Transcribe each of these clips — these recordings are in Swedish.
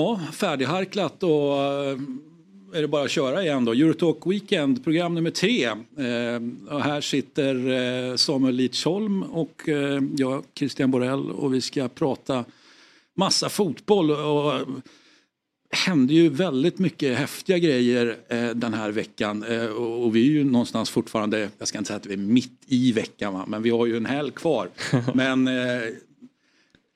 Ja, färdigharklat och eh, är det bara att köra igen då. Eurotalk Weekend, program nummer tre. Eh, och här sitter eh, Samuel Lidsholm och eh, jag, Christian Borell och vi ska prata massa fotboll. Och, och hände ju väldigt mycket häftiga grejer eh, den här veckan eh, och, och vi är ju någonstans fortfarande, jag ska inte säga att vi är mitt i veckan va? men vi har ju en helg kvar. men eh,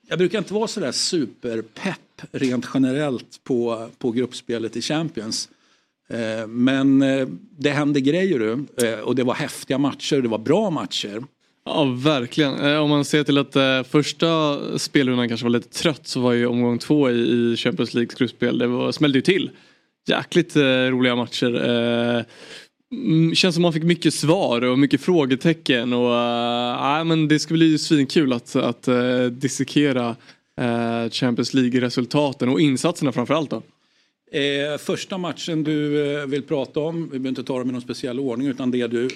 jag brukar inte vara sådär superpepp rent generellt på, på gruppspelet i Champions. Eh, men eh, det hände grejer du eh, och det var häftiga matcher, det var bra matcher. Ja verkligen. Eh, om man ser till att eh, första spelrundan kanske var lite trött så var ju omgång två i, i Champions Leagues gruppspel, det var, smällde ju till. Jäkligt eh, roliga matcher. Mm, känns som man fick mycket svar och mycket frågetecken och äh, men det ska bli svinkul att, att dissekera Champions League-resultaten och insatserna framförallt då. Eh, första matchen du eh, vill prata om, vi behöver inte ta dem i någon speciell ordning utan det du eh,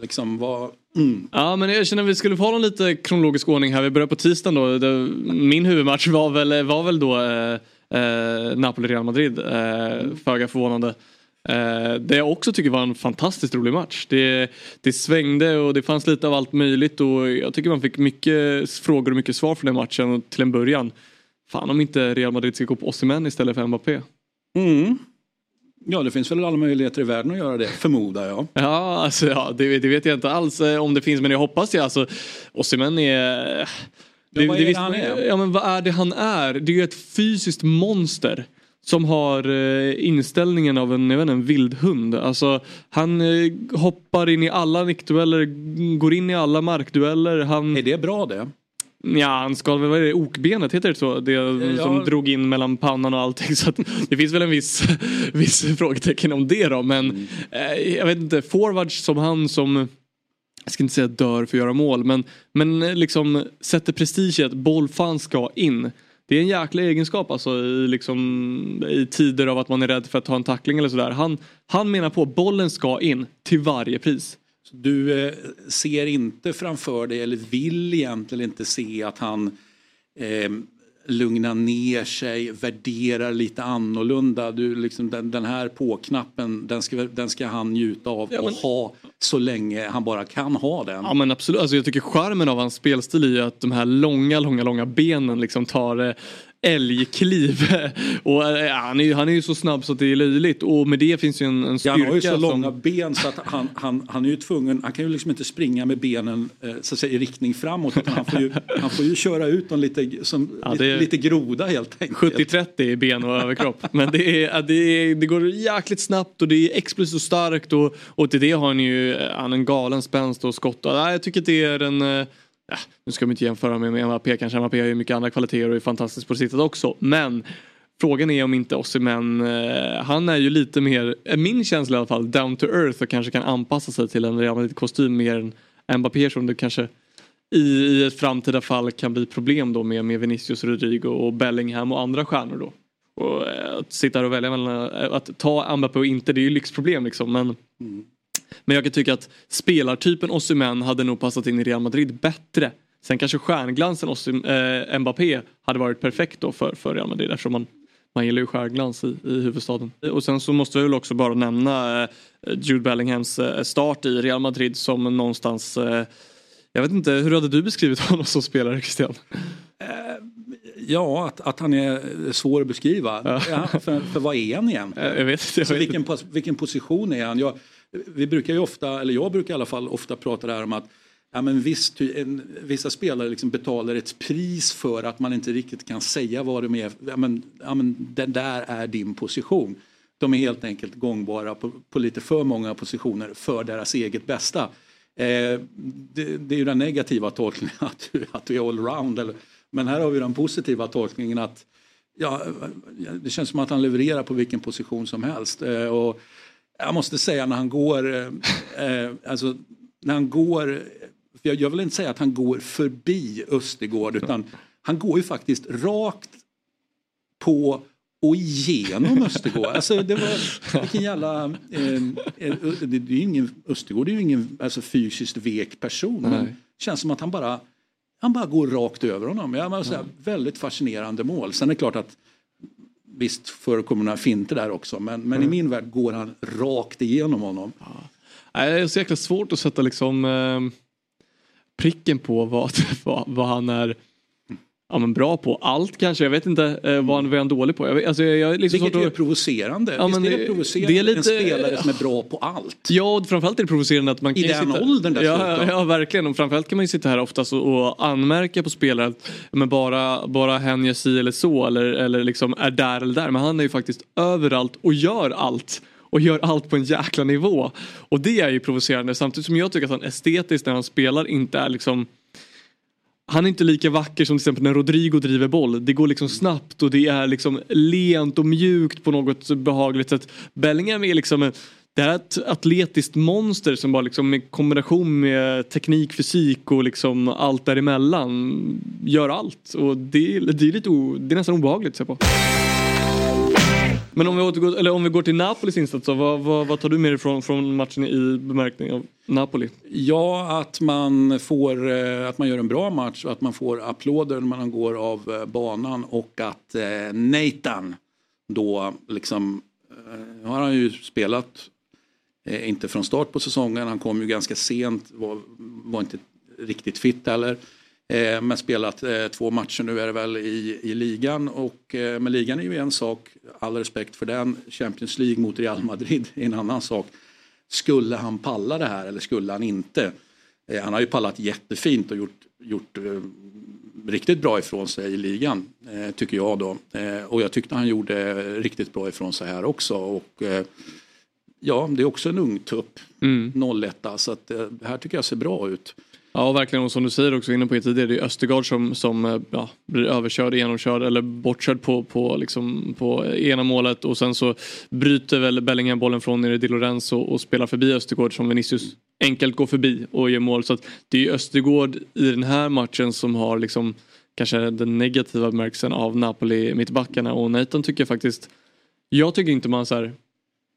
liksom var... Mm. Ja men jag känner att vi skulle få ha någon lite kronologisk ordning här. Vi börjar på tisdagen då. Det, min huvudmatch var väl, var väl då eh, eh, Napoli-Real Madrid. Eh, föga förvånande. Eh, det jag också tycker var en fantastiskt rolig match. Det, det svängde och det fanns lite av allt möjligt och jag tycker man fick mycket frågor och mycket svar från den matchen till en början. Fan om inte Real Madrid ska gå på Osimhen istället för Mbappé. Mm. Ja det finns väl alla möjligheter i världen att göra det, förmodar jag. Ja, alltså, ja det, det vet jag inte alls eh, om det finns men jag hoppas det. Alltså, Osimhen är... Ja, vad är det visst- han är? Ja men vad är det han är? Det är ju ett fysiskt monster. Som har eh, inställningen av en, jag vet inte, en vildhund. Alltså, han eh, hoppar in i alla nickdueller, går in i alla markdueller. Han, Är det bra det? Ja, han skal väl, vad är det, okbenet, heter det så? Det Ja. som drog in mellan pannan och allting. Så att det finns väl en viss, viss frågetecken om det då. Men Mm. eh, jag vet inte, forwards som han som jag ska inte säga dör för att göra mål men, men eh, liksom sätter prestige i att boll fan ska in. Det är en jäkla egenskap alltså i, liksom, i tider av att man är rädd för att ta en tackling eller sådär. Han, han menar på att bollen ska in till varje pris. Så Du eh, ser inte framför dig, eller vill egentligen inte se att han eh, lugnar ner sig, värderar lite annorlunda. Du, liksom, den, den här på-knappen, den ska, den ska han njuta av Ja, men- och ha så länge han bara kan ha den. Ja men absolut, alltså, jag tycker charmen av hans spelstil är ju att de här långa, långa, långa benen liksom tar eh, älgkliv. och eh, han, är, ju- han är ju så snabb så att det är löjligt och med det finns ju en, en Ja, styrka. han har ju så som, långa ben så att han, han, han är ju tvungen, han kan ju liksom inte springa med benen eh, så att säga, i riktning framåt utan han får ju, han får ju köra ut dem lite, som, Ja, lite, lite groda helt enkelt. 70-30 i ben och överkropp. Men det, är, det, är, det går jäkligt snabbt och det är explosivt och starkt och, och till det har han ju han en galen spänst och skott. Ja, jag tycker att det är en eh, Ja, nu ska vi inte jämföra med, med Mbappé kanske. Mbappé har ju mycket andra kvaliteter och är fantastisk på sitt sätt också. Men frågan är om inte Osimhen, eh, han är ju lite mer, min känsla i alla fall, down to earth och kanske kan anpassa sig till en Real Madrid-kostym mer än Mbappé som det kanske i, i ett framtida fall kan bli problem då med, med Vinicius, Rodrigo och Bellingham och andra stjärnor då. Och eh, att sitta här och välja mellan att ta Mbappé och inte, det är ju lyxproblem liksom. Men, mm men jag kan tycka att spelartypen Osimhen hade nog passat in i Real Madrid bättre. Sen kanske stjärnglansen Osim, eh, Mbappé hade varit perfekt då för, för Real Madrid eftersom man, man gillar ju stjärnglans i, i huvudstaden. Och sen så måste vi väl också bara nämna eh, Jude Bellinghams eh, start i Real Madrid som någonstans eh, jag vet inte, hur hade du beskrivit honom som spelare Christian? Ja, att, att han är svår att beskriva. Ja. för, för vad är han egentligen? Eh, Jag vet. Jag Så vet vilken, vilken position är han? Jag, vi brukar ju ofta, eller jag brukar i alla fall ofta prata där om att ja, men viss, en, vissa spelare liksom betalar ett pris för att man inte riktigt kan säga vad de är. Ja, men, ja, men den där är din position. De är helt enkelt gångbara på, på lite för många positioner för deras eget bästa. Eh, det, det är ju den negativa tolkningen att du, att du är allround eller Men här har vi den positiva tolkningen att ja, det känns som att han levererar på vilken position som helst. Eh, och jag måste säga när han går, eh, eh, alltså när han går, jag, jag vill inte säga att han går förbi Östergård utan han går ju faktiskt rakt på och igenom Östergård. Alltså det var, vilken jävla... Eh, eh, det, är ingen, Östergård är ju ingen alltså, fysiskt vek person. Men det känns som att han bara, han bara går rakt över honom. Jag säga, Väldigt fascinerande mål. Sen är det klart att visst förekommer några finter där också. Men, men i min värld går han rakt igenom honom. Nej, Det är så jäkla svårt att sätta liksom eh, pricken på vad, vad, vad han är ja, men bra på. Allt kanske, jag vet inte eh, vad, han, är dålig på. Jag, alltså, jag, liksom Vilket svårt är att- provocerande. Ja, visst men är det provocerande det är lite- en spelare som är bra på allt. Ja, och framförallt är det provocerande att man I kan ju den sitta... åldern dessutom. ja, ja, verkligen. Och framförallt kan man ju sitta här oftast och, och anmärka på spelare att men bara, bara hen gör si eller så eller, eller liksom är där eller där. Men han är ju faktiskt överallt och gör allt. Och gör allt på en jäkla nivå. Och det är ju provocerande samtidigt som jag tycker att han estetiskt när han spelar inte är liksom han är inte lika vacker som till exempel när Rodrigo driver boll. Det går liksom snabbt och det är liksom lent och mjukt på något behagligt sätt. Bellingham är liksom det är ett atletiskt monster som bara liksom i kombination med teknik, fysik och liksom allt däremellan gör allt. Och det, är- det, är, lite o, det är nästan obehagligt att se på. Men om vi, återgår, eller om vi går till Napolis insats då, vad, vad, vad tar du med dig från, från matchen i bemärkning av Napoli? Ja, att man, får, eh, att man gör en bra match och att man får applåder när man går av eh, banan och att eh, Nathan då liksom eh, har han ju spelat, eh, inte från start på säsongen, han kom ju ganska sent, var, var inte riktigt fit heller. Eh, men spelat eh, två matcher nu är det väl i, i ligan och eh, men ligan är ju en sak, all respekt för den. Champions League mot Real Madrid är en annan sak. Skulle han palla det här eller skulle han inte? Eh, han har ju pallat jättefint och gjort, gjort eh, riktigt bra ifrån sig i ligan, eh, tycker jag då. Och jag tyckte han gjorde riktigt bra ifrån sig här också. Och, ja, det är också en ung tupp, 01 så att det här tycker jag ser bra ut. Ja, verkligen. Och som du säger också inne på tidigare, det är Östergaard som, som eh, ja, blir överkörd, genomkörd eller bortkörd på, på, liksom, på ena målet och sen så bryter väl Bellingham bollen från nere Di Lorenzo och spelar förbi Östergaard som Vinicius enkelt går förbi och gör mål. Så att det är Östergaard i den här matchen som har liksom kanske den negativa bemärkelsen av Napoli mittbackarna och Nathan tycker jag faktiskt jag tycker inte man så här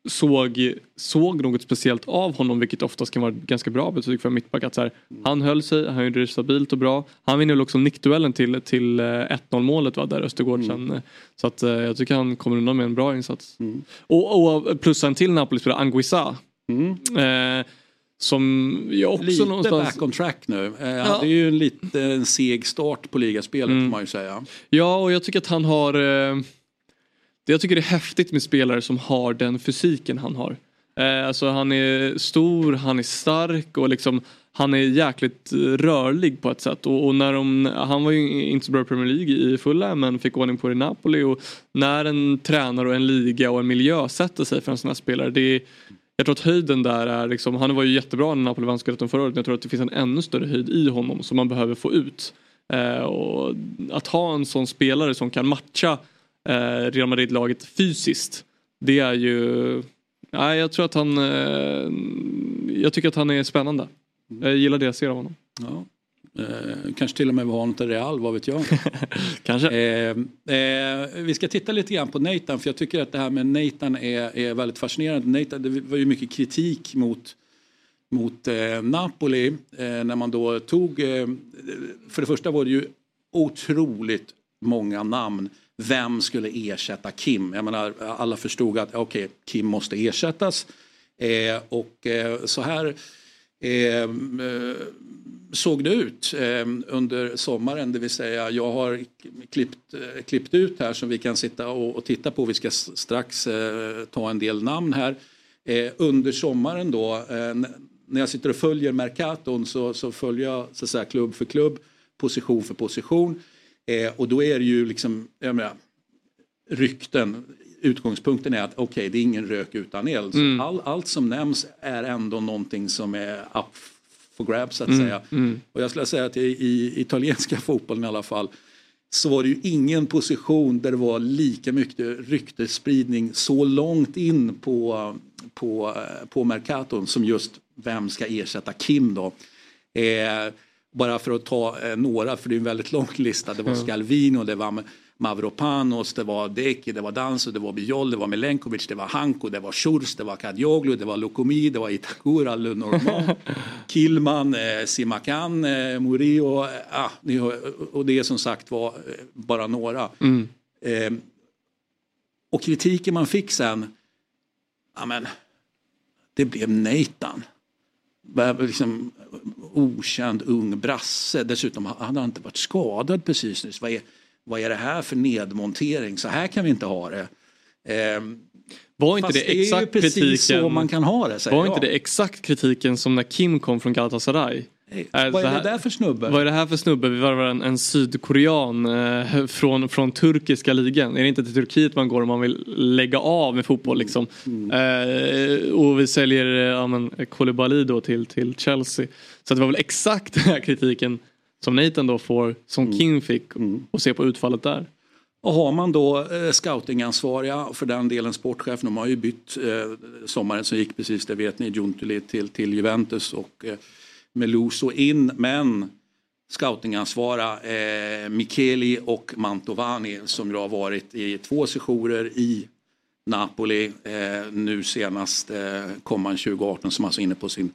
såg, såg något speciellt av honom vilket oftast kan vara ganska bra betyg för en mittback. Att så här, han höll sig, han gjorde det stabilt och bra. Han vinner väl också nickduellen till, till eh, 1-0 målet va, där Östergård sen. eh, Så att eh, jag tycker han kommer undan med en bra insats. Och, och plus en till Napoli-spelare, Anguissa. Eh, som jag också Lite någonstans... back on track nu. Eh, Han hade ju en lite en seg start på ligaspelet Mm. får man ju säga. Ja, och jag tycker att han har... Eh, det jag tycker det är häftigt med spelare som har den fysiken han har. Eh, alltså han är stor, han är stark och liksom han är jäkligt rörlig på ett sätt. Och, och när de, han var ju inte så bra i Premier League i fulla men fick ordning på det i Napoli. Och när en tränare och en liga och en miljö sätter sig för en sån här spelare. Det är, jag tror att höjden där är liksom, han var ju jättebra när Napoli vann scudeton förra året. Men jag tror att det finns en ännu större höjd i honom som man behöver få ut. Eh, och att ha en sån spelare som kan matcha Real Madrid-laget fysiskt. Det är ju... Nej, jag tror att han... Eh, jag tycker att han är spännande. Jag gillar det jag ser av honom. Ja. Eh, kanske till och med var honom till Real, vad vet jag. Kanske. Eh, eh, vi ska titta lite grann på Nathan för jag tycker att det här med Nathan är, är väldigt fascinerande. Nathan, det var ju mycket kritik mot, mot eh, Napoli eh, när man då tog, eh, för det första var det ju otroligt många namn. Vem skulle ersätta Kim? Jag menar, alla förstod att okay, Kim måste ersättas. Eh, och eh, så här eh, såg det ut eh, under sommaren. Det vill säga jag har klippt, klippt ut här som vi kan sitta och, och titta på. Vi ska strax eh, ta en del namn här. Eh, under sommaren då, eh, när jag sitter och följer Mercaton så, så följer jag så att säga, klubb för klubb, position för position. Eh, och då är det ju liksom, jag menar, rykten. Utgångspunkten är att okej, det är ingen rök utan eld. Så all, allt som nämns är ändå någonting som är up for grabs så att säga. Och jag skulle säga att i, i italienska fotbollen i alla fall så var det ju ingen position där det var lika mycket ryktesspridning så långt in på, på, på Mercaton som just vem ska ersätta Kim då. Eh, bara för att ta eh, några, för det är en väldigt lång lista. Det var Scalvino, det var Mavropanos, det var Deki, det var Danso, det var Bijol, det var Milenkovic, det var Hanko, det var Schurz, det var Kadjoglu, det var Lokomi, det var Itakura, Lenormand, Killman, eh, Simakan, eh, Murillo. Eh, ah, och det är som sagt var eh, bara några. Eh, och kritiken man fick sen, ja men, det blev Nathan. Liksom, okänd ung brasse. Dessutom hade han inte varit skadad precis nyss. Vad är, vad är det här för nedmontering? Så här kan vi inte ha det. Ehm, Var inte fast det exakt är ju precis kritiken? så man kan ha det. Var inte jag. det exakt kritiken som när Kim kom från Galatasaray? Är Vad är det där för snubbe? Vad är det här för snubbe? Vi varvar en, en sydkorean eh, från, från turkiska ligan. Är det inte till Turkiet man går om man vill lägga av med fotboll liksom? Eh, och vi säljer eh, ja, men, Koulibaly då till, till Chelsea. Så det var väl exakt den här kritiken som Nathan då får, som Kim fick och se på utfallet där. Och har man då eh, scoutingansvariga, för den delen sportchef, de har ju bytt eh, sommaren som gick precis, det vet ni, Giuntoli till, till Juventus och eh, Meluso in, men scoutingansvariga eh, Micheli och Mantovani som ju har varit i två sessioner i Napoli, eh, nu senast eh, kom han 2018 som alltså är inne på sin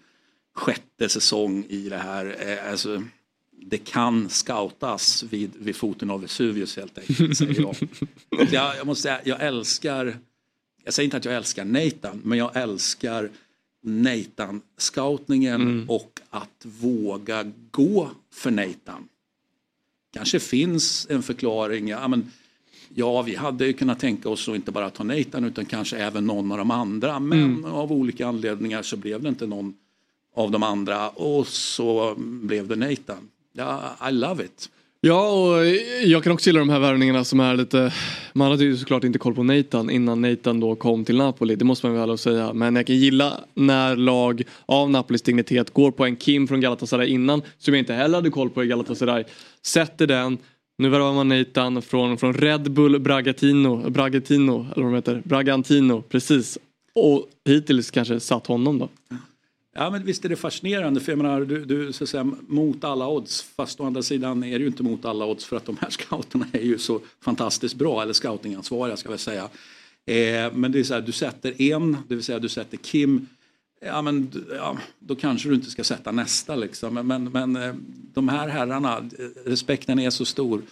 sjätte säsong i det här. Eh, alltså, det kan scoutas vid, vid foten av Vesuvius helt enkelt, säger jag. jag. Jag måste säga, jag älskar, jag säger inte att jag älskar Nathan, men jag älskar Nathan-scoutningen och att våga gå för Nathan. Kanske finns en förklaring, ja, men, ja vi hade ju kunnat tänka oss att inte bara ta Nathan utan kanske även någon av de andra, men av olika anledningar så blev det inte någon av de andra och så blev det Nathan. Ja, I love it. Ja, och eh, jag kan också gilla de här värvningarna som är lite... Man hade ju såklart inte koll på Nathan innan Nathan då kom till Napoli, det måste man väl säga. Men jag kan gilla när lag av Napolis dignitet går på en Kim från Galatasaray innan, som jag inte heller hade koll på i Galatasaray. Sätter den, nu värvar man Nathan från, från Red Bull Bragatino, Bragatino, eller vad de heter, Bragantino, precis. Och hittills kanske satt honom då. Ja men visst är det fascinerande för jag menar du, du så säga mot alla odds fast å andra sidan är det ju inte mot alla odds för att de här scouterna är ju så fantastiskt bra eller scoutingansvariga ska jag säga. Eh, men det är så här du sätter en, det vill säga du sätter Kim Ja men ja, då kanske du inte ska sätta nästa liksom. Men, men, eh, de här herrarna, eh, respekten är så stor.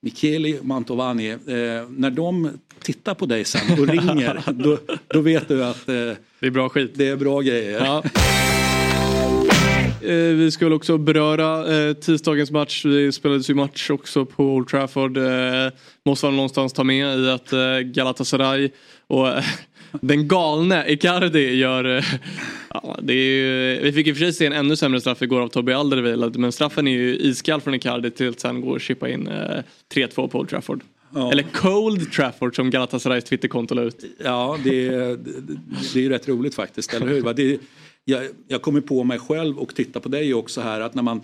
Micheli Mantovani, eh, när de tittar på dig sen och ringer då, då vet du att eh, Det är bra skit. det är bra grejer. Ja. Eh, Vi ska väl också beröra eh, tisdagens match. Det spelades ju match också på Old Trafford. Eh, måste man någonstans ta med i att Galatasaray och den galne Icardi gör... Ja, det är ju, vi fick i och för sig se en ännu sämre straff igår av Toby Alderweireld men straffen är ju iskall från Icardi till att sen gå och chippa in eh, 3-2 på Old Trafford. Ja. Eller Cold Trafford som Galatasarays Twitterkonto la ut. Ja, det, det, det är ju rätt roligt faktiskt, eller hur? Det, jag, jag kommer på mig själv och tittar på dig också här att när man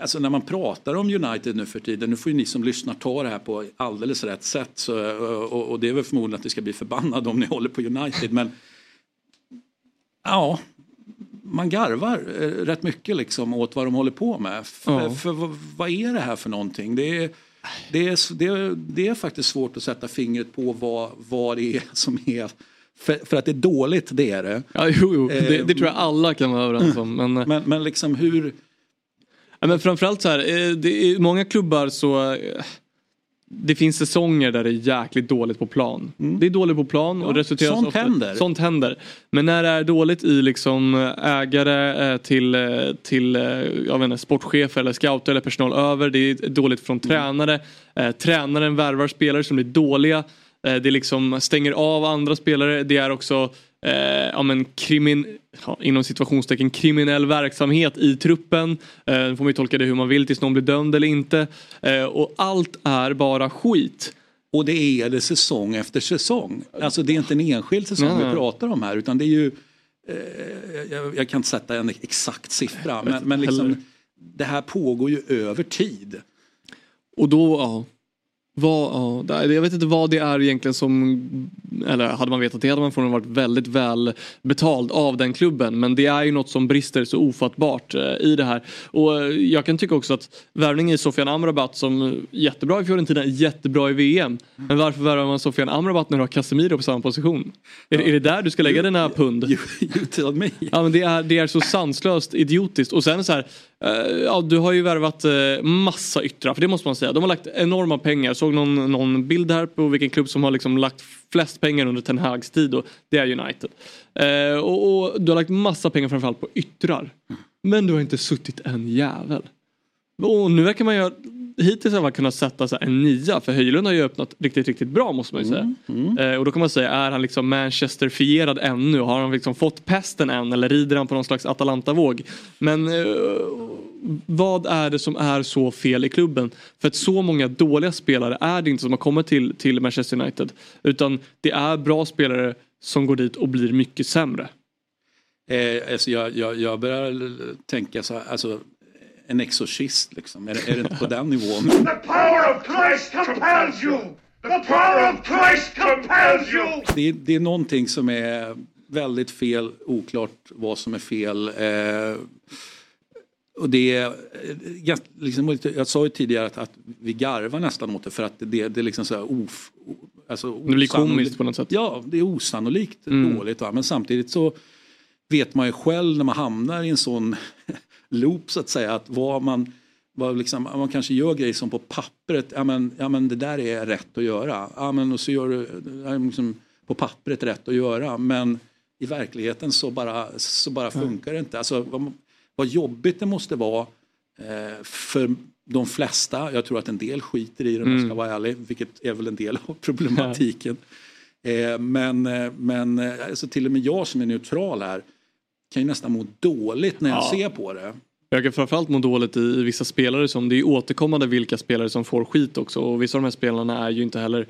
Alltså när man pratar om United nu för tiden, nu får ju ni som lyssnar ta det här på alldeles rätt sätt. Så, och, och det är väl förmodligen att ni ska bli förbannade om ni håller på United. Men ja, man garvar eh, rätt mycket liksom åt vad de håller på med. För, Ja. för vad, vad är det här för någonting? Det är, det, är, det, det är faktiskt svårt att sätta fingret på vad, vad det är som är... För, för att det är dåligt, det är det. Ja, jo, jo. Det, det tror jag alla kan vara överens om. Men, eh, Men, men liksom hur... Ja, men framförallt så här, eh, det är många klubbar så eh, det finns säsonger där det är jäkligt dåligt på plan. Det är dåligt på plan och Mm. Ja, resulterar sånt ofta, händer. Sånt händer. Men när det är dåligt i liksom ägare eh, till, eh, till eh, jag vet inte, sportchefer eller scouter eller personal över. Det är dåligt från Mm. tränare. Eh, Tränaren värvar spelare som blir dåliga. Eh, Det liksom stänger av andra spelare. Det är också eh, ja, men krimin, ja, inom situationstecken kriminell verksamhet i truppen. Eh, får man ju tolka det hur man vill tills någon blir dömd eller inte. Eh, och allt är bara skit. Och det är det säsong efter säsong. Alltså det är inte en enskild säsong nej. vi pratar om här utan det är ju... Eh, jag, jag kan inte sätta en exakt siffra men, men liksom, det här pågår ju över tid. Och då, ja. Vad, ja, jag vet inte vad det är egentligen som, eller hade man vetat det hade man förmodligen varit väldigt väl betald av den klubben. Men det är ju något som brister så ofattbart eh, i det här. Och eh, jag kan tycka också att värvningen i Sofian Amrabat som eh, jättebra i Fiorentina, jättebra i VM. Men varför värvar man Sofian Amrabat när du har Casemiro på samma position? Är, är det där du ska lägga dina pund? You, you me. Ja men det är, det är så sanslöst idiotiskt. Och sen så här, ja du har ju värvat massa yttrar, för det måste man säga. De har lagt enorma pengar. Såg någon, någon bild här på vilken klubb som har liksom lagt flest pengar under Ten Hags tid och det är United. Eh, och, och du har lagt massa pengar framförallt på yttrar. Men du har inte suttit en jävel. Och nu verkar man ju hittills har man kunnat sätta så en nia för Höjlund har ju öppnat riktigt, riktigt bra måste man ju säga. Eh, och då kan man säga, är han liksom Manchesterfierad ännu? Har han liksom fått pesten än eller rider han på någon slags Atalanta-våg? Men eh, vad är det som är så fel i klubben? För att så många dåliga spelare är det inte som har kommit till, till Manchester United. Utan det är bra spelare som går dit och blir mycket sämre. Eh, alltså jag, jag, jag börjar tänka så här, alltså en exorcist liksom. Är, det- är det inte på den nivån? The power of Christ compels you! The power of Christ compels you! Det, är- det är någonting som är väldigt fel, oklart vad som är fel. Eh, och det är, eh, ganska- liksom, jag sa ju tidigare att, att vi garvar nästan åt det för att det, det är liksom så här of, alltså Det blir osannolikt- komiskt på något sätt. Ja, det är osannolikt Mm. dåligt. Va? Men samtidigt så vet man ju själv när man hamnar i en sån loop så att säga att vad man, vad liksom, man kanske gör grejer som på pappret, ja men, ja men det där är rätt att göra. Ja men och så gör du liksom, på pappret rätt att göra men i verkligheten så bara, så bara funkar det inte. Alltså, vad, vad jobbigt det måste vara eh, för de flesta, jag tror att en del skiter i det om jag ska vara ärlig, vilket är väl en del av problematiken. Eh, men eh, men eh, alltså till och med jag som är neutral här kan ju nästan må dåligt när jag Ja. ser på det. Jag kan framförallt må dåligt i, vissa spelare som, det är återkommande vilka spelare som får skit också och vissa av de här spelarna är ju inte heller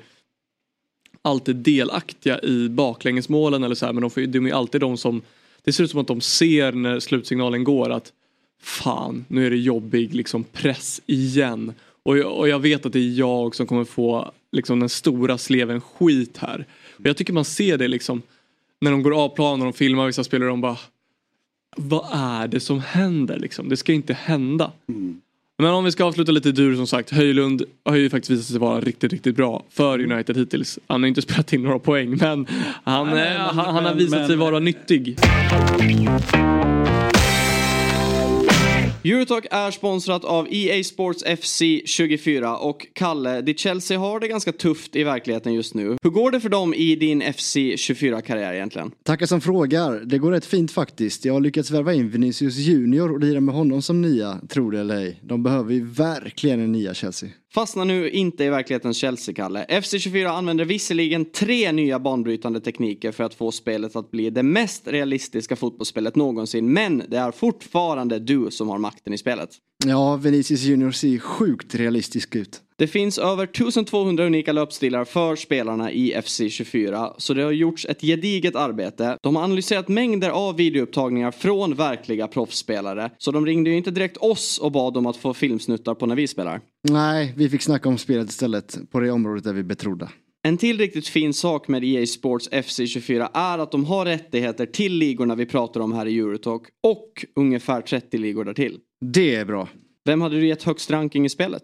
alltid delaktiga i baklängesmålen eller så här men de, får, de är ju alltid de som det ser ut som att de ser när slutsignalen går att fan nu är det jobbig liksom press igen och jag, och jag vet att det är jag som kommer få liksom den stora sleven skit här. Och jag tycker man ser det liksom när de går av plan och de filmar vissa spelare och de bara vad är det som händer liksom? Det ska inte hända. Men om vi ska avsluta lite dur som sagt. Höjlund har ju faktiskt visat sig vara riktigt, riktigt bra för United hittills. Han har inte spelat in några poäng men han, Nej, nej, eh, men- han, han har men- visat men- sig vara nyttig. Eurotalk är sponsrat av EA Sports FC 24 och Kalle, ditt Chelsea har det ganska tufft i verkligheten just nu. Hur går det för dem i din FC 24-karriär egentligen? Tackar som frågar. Det går rätt fint faktiskt. Jag har lyckats värva in Vinicius Junior och lira med honom som nia, tror det eller ej. De behöver ju verkligen en nia Chelsea. Fastna nu inte i verklighetens Chelsea-Kalle. FC24 använder visserligen tre nya banbrytande tekniker för att få spelet att bli det mest realistiska fotbollsspelet någonsin, men det är fortfarande du som har makten i spelet. Ja, Vinicius Junior ser sjukt realistisk ut. Det finns över 1200 unika löpstilar för spelarna i FC24, så det har gjorts ett gediget arbete. De har analyserat mängder av videoupptagningar från verkliga proffsspelare, så de ringde ju inte direkt oss och bad om att få filmsnuttar på när vi spelar. Nej, vi fick snacka om spelet istället på det området där vi betrodda. En till riktigt fin sak med EA Sports FC24 är att de har rättigheter till ligorna vi pratar om här i Eurotalk och ungefär 30 ligor därtill. Det är bra. Vem hade du gett högst ranking i spelet?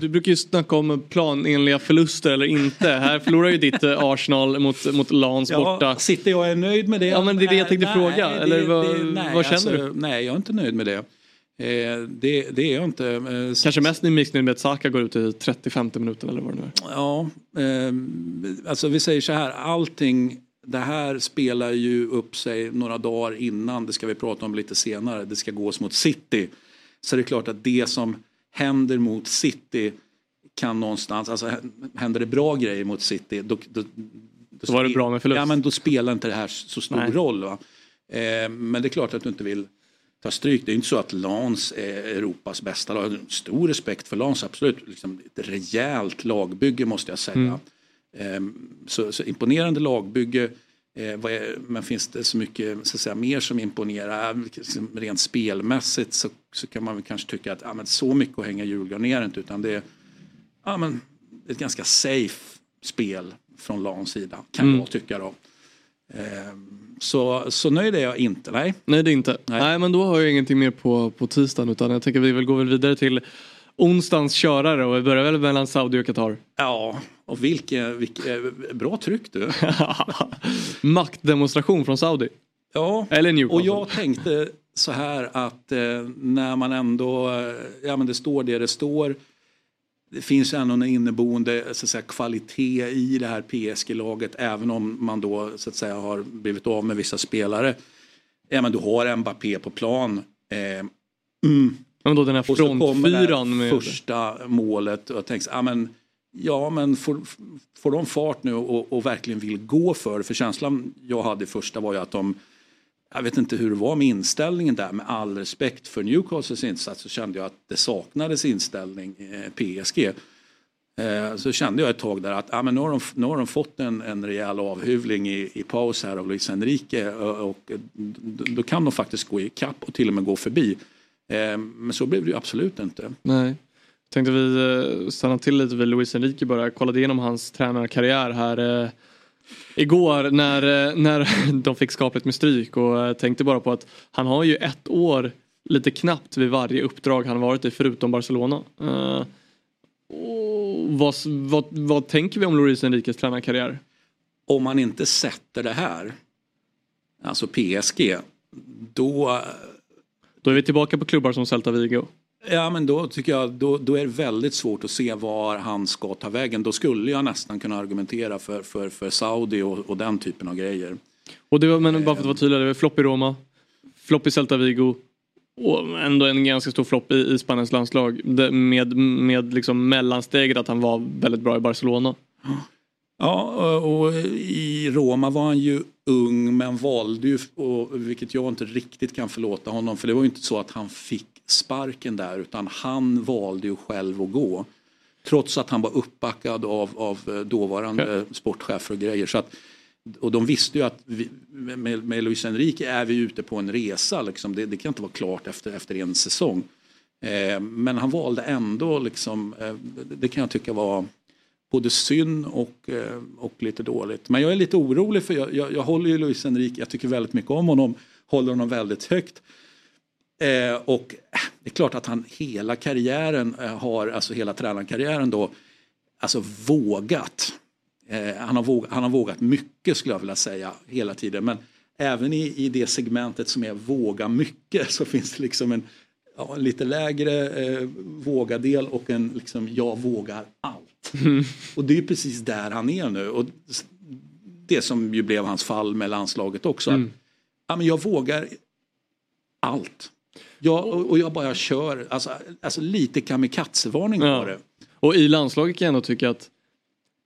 Du brukar ju snacka om planenliga förluster eller inte. Här förlorar ju ditt eh, Arsenal mot, mot Lans borta. Ja, sitter jag är nöjd med det? Ja men det är det jag tänkte Nej, fråga. det- eller vad, det- nej, vad känner alltså, du? Nej, jag är inte nöjd med det. Eh, det, det är jag inte. Eh, Kanske mest missnöjd med att Saka går ut i 35 minuten eller vad det nu är. Ja, eh, alltså vi säger så här, allting det här spelar ju upp sig några dagar innan, det ska vi prata om lite senare, det ska gås mot City. Så det är klart att det som händer mot City kan någonstans, alltså händer det bra grejer mot City då, då, Då var det bra med förlust. Ja men då spelar inte det här så stor Nej. roll. Va? Eh, men det är klart att du inte vill ta stryk. Det är inte så att Lans är Europas bästa lag. Stor respekt för Lans, absolut. Liksom ett rejält lagbygge måste jag säga. Mm. Eh, så, så imponerande lagbygge. Eh, men finns det så mycket så att säga, mer som imponerar? Liksom, rent spelmässigt så, så kan man väl kanske tycka att ja, men så mycket att hänga i julgran är det inte. Utan det är ja, men, ett ganska safe spel från Lans sida. Kan Mm. jag tycka då. Eh, så, så nöjd är jag inte, nej. Nej det är inte. Nej. men då har jag ingenting mer på, på tisdagen utan jag tänker vi väl går väl vidare till onsdagens körare och vi börjar väl mellan Saudi och Qatar. Ja, och vilken, vilken bra tryck du. Maktdemonstration från Saudi. Ja, Eller Newcastle. och jag tänkte så här att eh, när man ändå, eh, ja men det står det det står. Det finns ändå en inneboende så att säga, kvalitet i det här PSG-laget även om man då så att säga har blivit av med vissa spelare. Ja men du har Mbappé på plan. Eh, mm. Men då den här frontfyran med... första målet och jag tänkte, ja men, ja, men får, får de fart nu och, och verkligen vill gå för För känslan jag hade i första var ju att de, jag vet inte hur det var med inställningen där, med all respekt för Newcastles insats så kände jag att det saknades inställning eh, PSG. Eh, så kände jag ett tag där att ja, men nu, har de, nu har de fått en, en rejäl avhyvling i, i paus här av Luis Enrique och, och då, då kan de faktiskt gå i kapp och till och med gå förbi. Eh, men så blev det ju absolut inte. Nej. Tänkte vi eh, stanna till lite vid Luis Enrique bara. Jag kollade igenom hans tränarkarriär här eh, igår när, eh, när de fick skapligt med stryk och tänkte bara på att han har ju ett år lite knappt vid varje uppdrag han varit i förutom Barcelona. Och vad, vad, vad tänker vi om Luis Enriques tränarkarriär? Om man inte sätter det här, alltså PSG, då Då är vi tillbaka på klubbar som Celta Vigo. Ja men då tycker jag då, då är det väldigt svårt att se var han ska ta vägen. Då skulle jag nästan kunna argumentera för, för, för Saudi och, och den typen av grejer. Och det var, men bara för att vara tydlig, det var flopp i Roma, flopp i Celta Vigo och ändå en ganska stor flopp i, i Spaniens landslag Det- med, med liksom mellansteget att han var väldigt bra i Barcelona. Ja och och i Roma var han ju ung men valde ju, och, vilket jag inte riktigt kan förlåta honom för det var ju inte så att han fick sparken där utan han valde ju själv att gå. Trots att han var uppbackad av, av eh, dåvarande sportchefer och grejer. Så att, och de visste ju att vi, med, med Luis Enrique är vi ute på en resa. Liksom. Det, det kan inte vara klart efter, efter en säsong. Eh, men han valde ändå, liksom, eh, det kan jag tycka var både synd och, eh, och lite dåligt. Men jag är lite orolig för jag, jag, jag håller ju Luis Enrique, jag tycker väldigt mycket om honom, håller honom väldigt högt. Eh, och det är klart att han hela karriären eh, har, alltså hela tränarkarriären då, alltså vågat. Eh, han, har vågat han har vågat mycket skulle jag vilja säga hela tiden. Men även i, i det segmentet som är våga mycket så finns det liksom en, ja, en lite lägre eh, vågadel och en liksom jag vågar allt. Och det är ju precis där han är nu. Och det som ju blev hans fall med landslaget också. Att, ja, men jag vågar allt. Jag, och, och jag bara kör, alltså, alltså lite kamikazevarning Ja. det. Och i landslaget kan jag ändå tycka att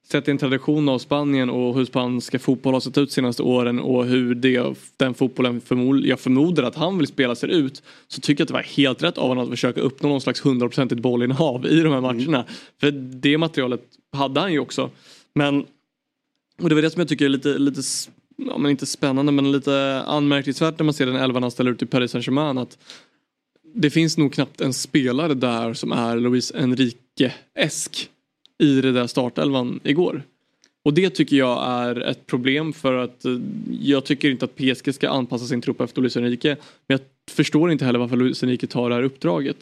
Sett i en tradition av Spanien och hur spanska fotboll har sett ut senaste åren och hur det, den fotbollen förmod, jag förmodar att han vill spela ser ut så tycker jag att det var helt rätt av honom att försöka uppnå någon slags hundraprocentigt bollinnehav i de här matcherna. För det materialet hade han ju också. Men och det var det som jag tycker är lite, lite ja, men inte spännande men lite anmärkningsvärt när man ser den elvan han ställer ut i Paris Saint-Germain att det finns nog knappt en spelare där som är Luis Enrique-esk i det där startelvan igår. Och det tycker jag är ett problem för att eh, jag tycker inte att PSG ska anpassa sin trupp efter Luis Enrique. Men jag förstår inte heller varför Luis Enrique tar det här uppdraget.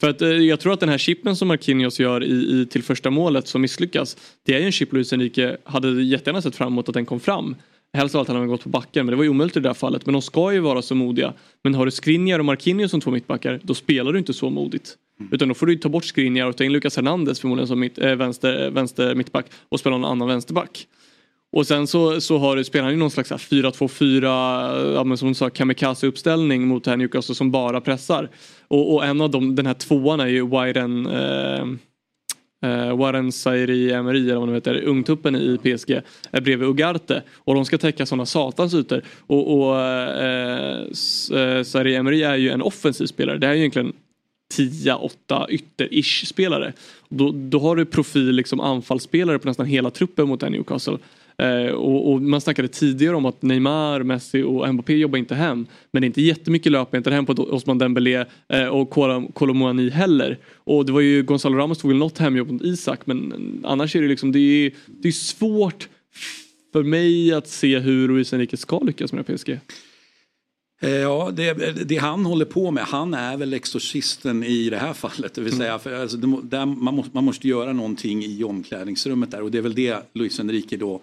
För att eh, jag tror att den här chippen som Marquinhos gör i, i, till första målet som misslyckas. Det är ju en chip Luis Enrique hade jättegärna sett fram emot att den kom fram. Helst av allt hade han gått på backen men det var ju omöjligt i det här fallet. Men de ska ju vara så modiga. Men har du Skriniar och Marquinhos som två mittbackar då spelar du inte så modigt. Mm. Utan då får du ta bort Skriniar och ta in Lucas Hernandez förmodligen som mitt, äh, vänster, eh, vänster mittback och spela någon annan vänsterback. Och sen så, så har du, spelar han ju någon slags 4-2-4, ja, men som du sa, kamikaze-uppställning mot här Newcastle som bara pressar. Och, och en av dem, den här tvåan är ju Wyren eh, eh, Warren Sairi Emery eller vad nu heter, ungtuppen i PSG är bredvid Ugarte och de ska täcka sådana satans ytor. Och, och eh, eh, Sairi Emery är ju en offensiv spelare, det är ju egentligen 10-8 ytter-ish spelare. Då, då har du profil liksom anfallsspelare på nästan hela truppen mot Newcastle. Eh, och, och, man snackade tidigare om att Neymar, Messi och Mbappé jobbar inte hem. Men det är inte jättemycket löpmeter hem på Osman Dembélé eh, och Kolomoani heller. Och det var ju Gonzalo Ramos tog väl något hemjobb mot Isak men annars är det liksom det är, det är svårt för mig att se hur Luis Enrique ska lyckas med PSG. Eh, Ja, det, det han håller på med, han är väl exorcisten i det här fallet. Det vill säga, för alltså, där man, måste, man måste göra någonting i omklädningsrummet där och det är väl det Luis Enrique då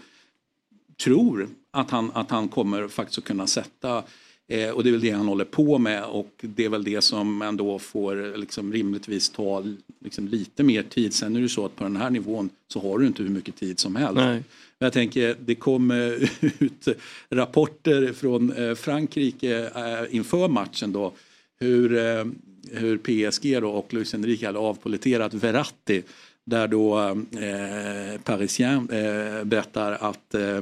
tror att han, att han kommer faktiskt att kunna sätta. Eh, och det är väl det han håller på med och det är väl det som ändå får liksom, rimligtvis ta liksom, lite mer tid. Sen är det så att på den här nivån så har du inte hur mycket tid som helst. Nej. Men Jag tänker, det kom ut rapporter från eh, Frankrike eh, inför matchen då hur, eh, hur PSG då och Luis Enrique hade avpoliterat Verratti där då eh, Parisien eh, berättar att eh,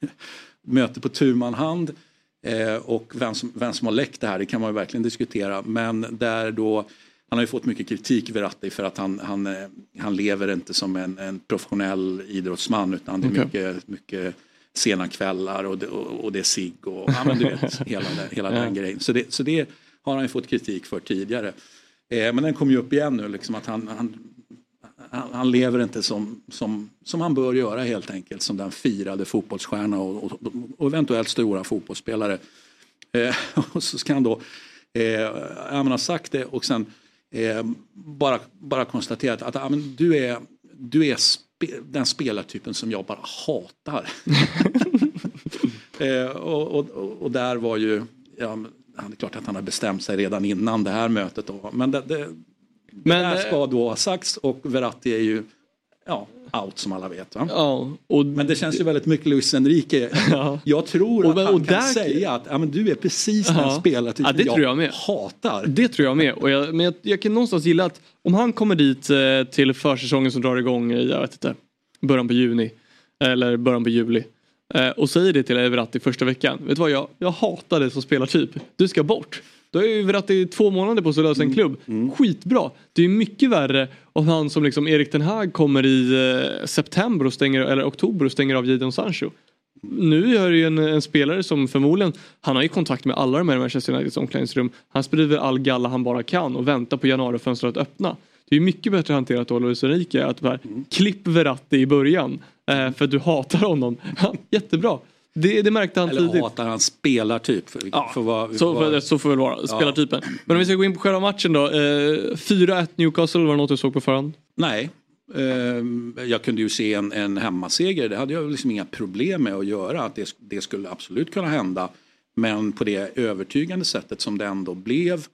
möte på tu hand eh, och vem som, vem som har läckt det här det kan man ju verkligen diskutera men där då han har ju fått mycket kritik Verratti för att han, han, eh, han lever inte som en, en professionell idrottsman utan det är Okej. mycket, mycket sena kvällar och det, och, och det är sig och ja, men du vet, hela, den, hela den Ja. grejen. Så det, så det har han ju fått kritik för tidigare. Eh, men den kommer ju upp igen nu liksom att han, han, han, han lever inte som, som, som han bör göra helt enkelt som den firade fotbollsstjärna och, och, och eventuellt stora fotbollsspelare. Eh, och så ska han då, eh, ja, men ha sagt det och sen eh, bara, bara konstatera att, ja, men du är, du är spe, den spelartypen som jag bara hatar. eh, och, och, och- där var ju, ja, det är klart att han har bestämt sig redan innan det här mötet. Då. Men det, det, Men, det här eh, ska då ha sagts och Verratti är ju ja, out som alla vet. Ja, och, Men det känns ju väldigt mycket Luis Enrique. Jag tror Och- att han och kan där- säga att ja, men du är precis den Ja. spelartypen Ja, det tror jag med. hatar. Det tror jag med. Och jag, men jag, jag kan någonstans gilla att om han kommer dit eh, till försäsongen som drar igång i, jag vet inte, början på juni. Eller början på juli. Eh, och säger det till Everatti första veckan. Vet du vad, jag, jag hatar dig som spelartyp. Du ska bort. Då är ju Verratti två månader på sig att lösa en klubb. Skitbra. Det är mycket värre om han som liksom Erik Ten Hag kommer i eh, september och stänger, eller oktober och stänger av Jadon Sancho. Nu är det ju en, en spelare som förmodligen, han har ju kontakt med alla de här Manchester Uniteds omklädningsrum. Han sprider all galla han bara kan och väntar på januarifönstret att öppna. Det är mycket bättre hanterat av Luis Enrique att bara klipp Verratti i början eh, för att du hatar honom. Ja, jättebra. Det, det märkte han Eller tidigt. hatar han spelartyp. För, Ja, för vad, Så, vad- får- så får det väl vara, spelartypen. Men om vi ska gå in på själva matchen då. Eh, 4-1 Newcastle, var det något du såg på förhand? Nej. Ehm, Jag kunde ju se en, en hemmaseger, det hade jag liksom inga problem med att göra. Att det, det skulle absolut kunna hända. Men på det övertygande sättet som det ändå blev.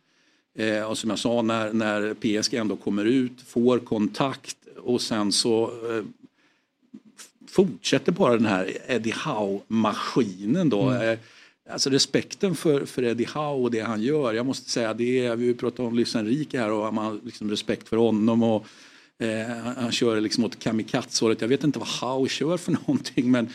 Eh, och som jag sa, när, när PSG ändå kommer ut, får kontakt och sen så eh, fortsätter bara den här Eddie Howe-maskinen då. Eh, Alltså respekten för, för Eddie Howe och det han gör. Jag måste säga, det är, vi pratar om Luis Enrique här och man har liksom respekt för honom. Och, eh, han- kör liksom åt kamikaze-hållet. Jag vet inte vad Howe kör för någonting men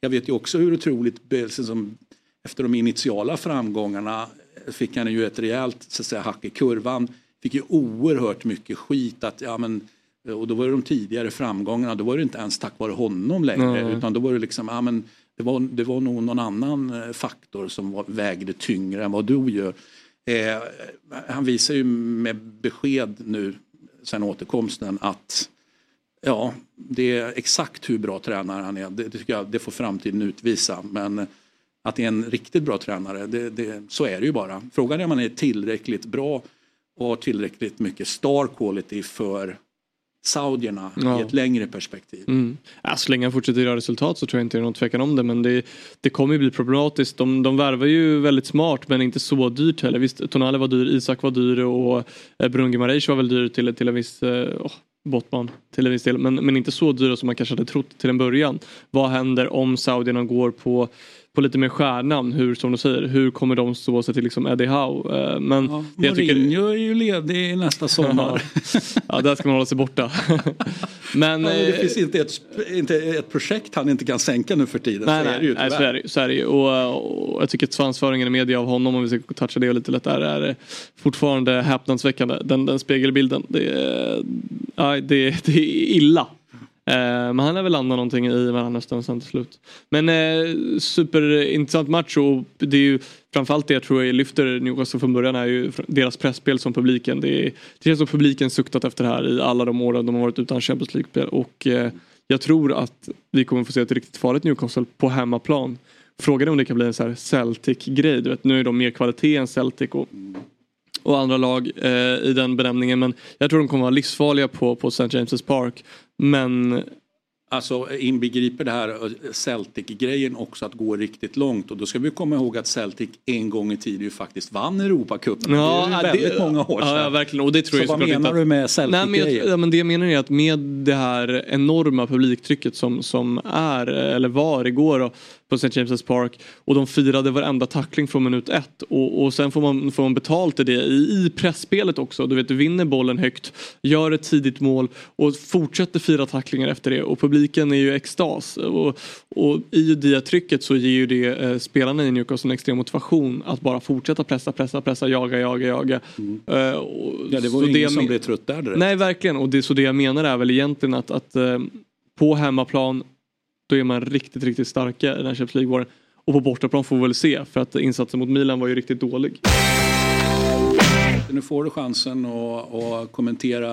jag vet ju också hur otroligt, be- som, efter de initiala framgångarna fick han ju ett rejält så att säga, hack i kurvan. Fick ju oerhört mycket skit att, ja men och då var det de tidigare framgångarna, då var det inte ens tack vare honom längre Nej. utan då var det liksom, ja men det var, det var nog någon annan eh, faktor som var, vägde tyngre än vad du gör. Eh, han visar ju med besked nu sen återkomsten att Ja, det är exakt hur bra tränare han är. Det, tycker jag det får framtiden utvisa. Men att det är en riktigt bra tränare, det, det, så är det ju bara. Frågan är om man är tillräckligt bra och har tillräckligt mycket star quality för saudierna Ja. i ett längre perspektiv. Mm. Ja, så länge han fortsätter göra resultat så tror jag inte det är någon tvekan om det. Men det, det kommer ju bli problematiskt. De, de värvar ju väldigt smart men inte så dyrt heller. Visst, Tonali var dyr, Isak var dyr och eh, Brunge var väl dyr till, till en viss eh, åh, Bottman till en viss del. Men, men inte så dyra som man kanske hade trott till en början. Vad händer om saudierna går på på lite mer stjärnamn, hur som du säger, hur kommer de stå sig till liksom Eddie Howe? Eh, Men Ja, det jag tycker- är ju ledig nästa sommar. ja, där ska man hålla sig borta. men, Ja, det eh, finns inte ett, inte ett projekt han inte kan sänka nu för tiden. Nej, så nej, är det ju nej så är det, så är det ju. Och, och jag tycker att svansföringen i media av honom, om vi ska toucha det lite lätt, är, är fortfarande häpnadsväckande. Den, den spegelbilden, det är, det, det är illa. Eh, men han lär väl landa någonting i Mellanöstern sen till slut. Men eh, superintressant match och det är ju framförallt det jag tror jag lyfter Newcastle från början är ju deras pressspel som publiken. Det, är, det känns som publiken suktat efter det här i alla de åren de har varit utan Champions League-spel och eh, jag tror att vi kommer få se ett riktigt farligt Newcastle på hemmaplan. Frågan är om det kan bli en så här Celtic-grej. Du vet, nu är de mer kvalitet än Celtic och, och andra lag eh, i den benämningen. Men jag tror de kommer vara livsfarliga på, på St. James' Park. Men Alltså inbegriper det här eh, Celtic-grejen också att gå riktigt långt och då ska vi komma ihåg att Celtic en gång i tiden ju faktiskt vann Europacupen. det är väldigt många år sedan. Ja, ja, verkligen. Och det tror Så jag vad menar inte du med Celtic-grejen? ja, men det jag menar är att med det här enorma publiktrycket som, som är, eller var igår då, på St. James' Park och de firade varenda tackling från minut ett och, och sen får man, får man betalt i det i, i pressspelet också. Du vet, du vinner bollen högt, gör ett tidigt mål och fortsätter fira tacklingar efter det och publiken är ju extas och, och i det trycket så ger ju det eh, spelarna i Newcastle en extrem motivation att bara fortsätta pressa, pressa, pressa, jaga, jaga, jaga. Mm. Ja, det var ju ingen jag som blev trött där direkt. Nej, verkligen. Och det, så det jag menar är väl egentligen att, att eh, på hemmaplan då är man riktigt, riktigt starka i den här Champions League-våren. Och på bortaplan får vi väl se för att insatsen mot Milan var ju riktigt dålig. Nu får du chansen att, att kommentera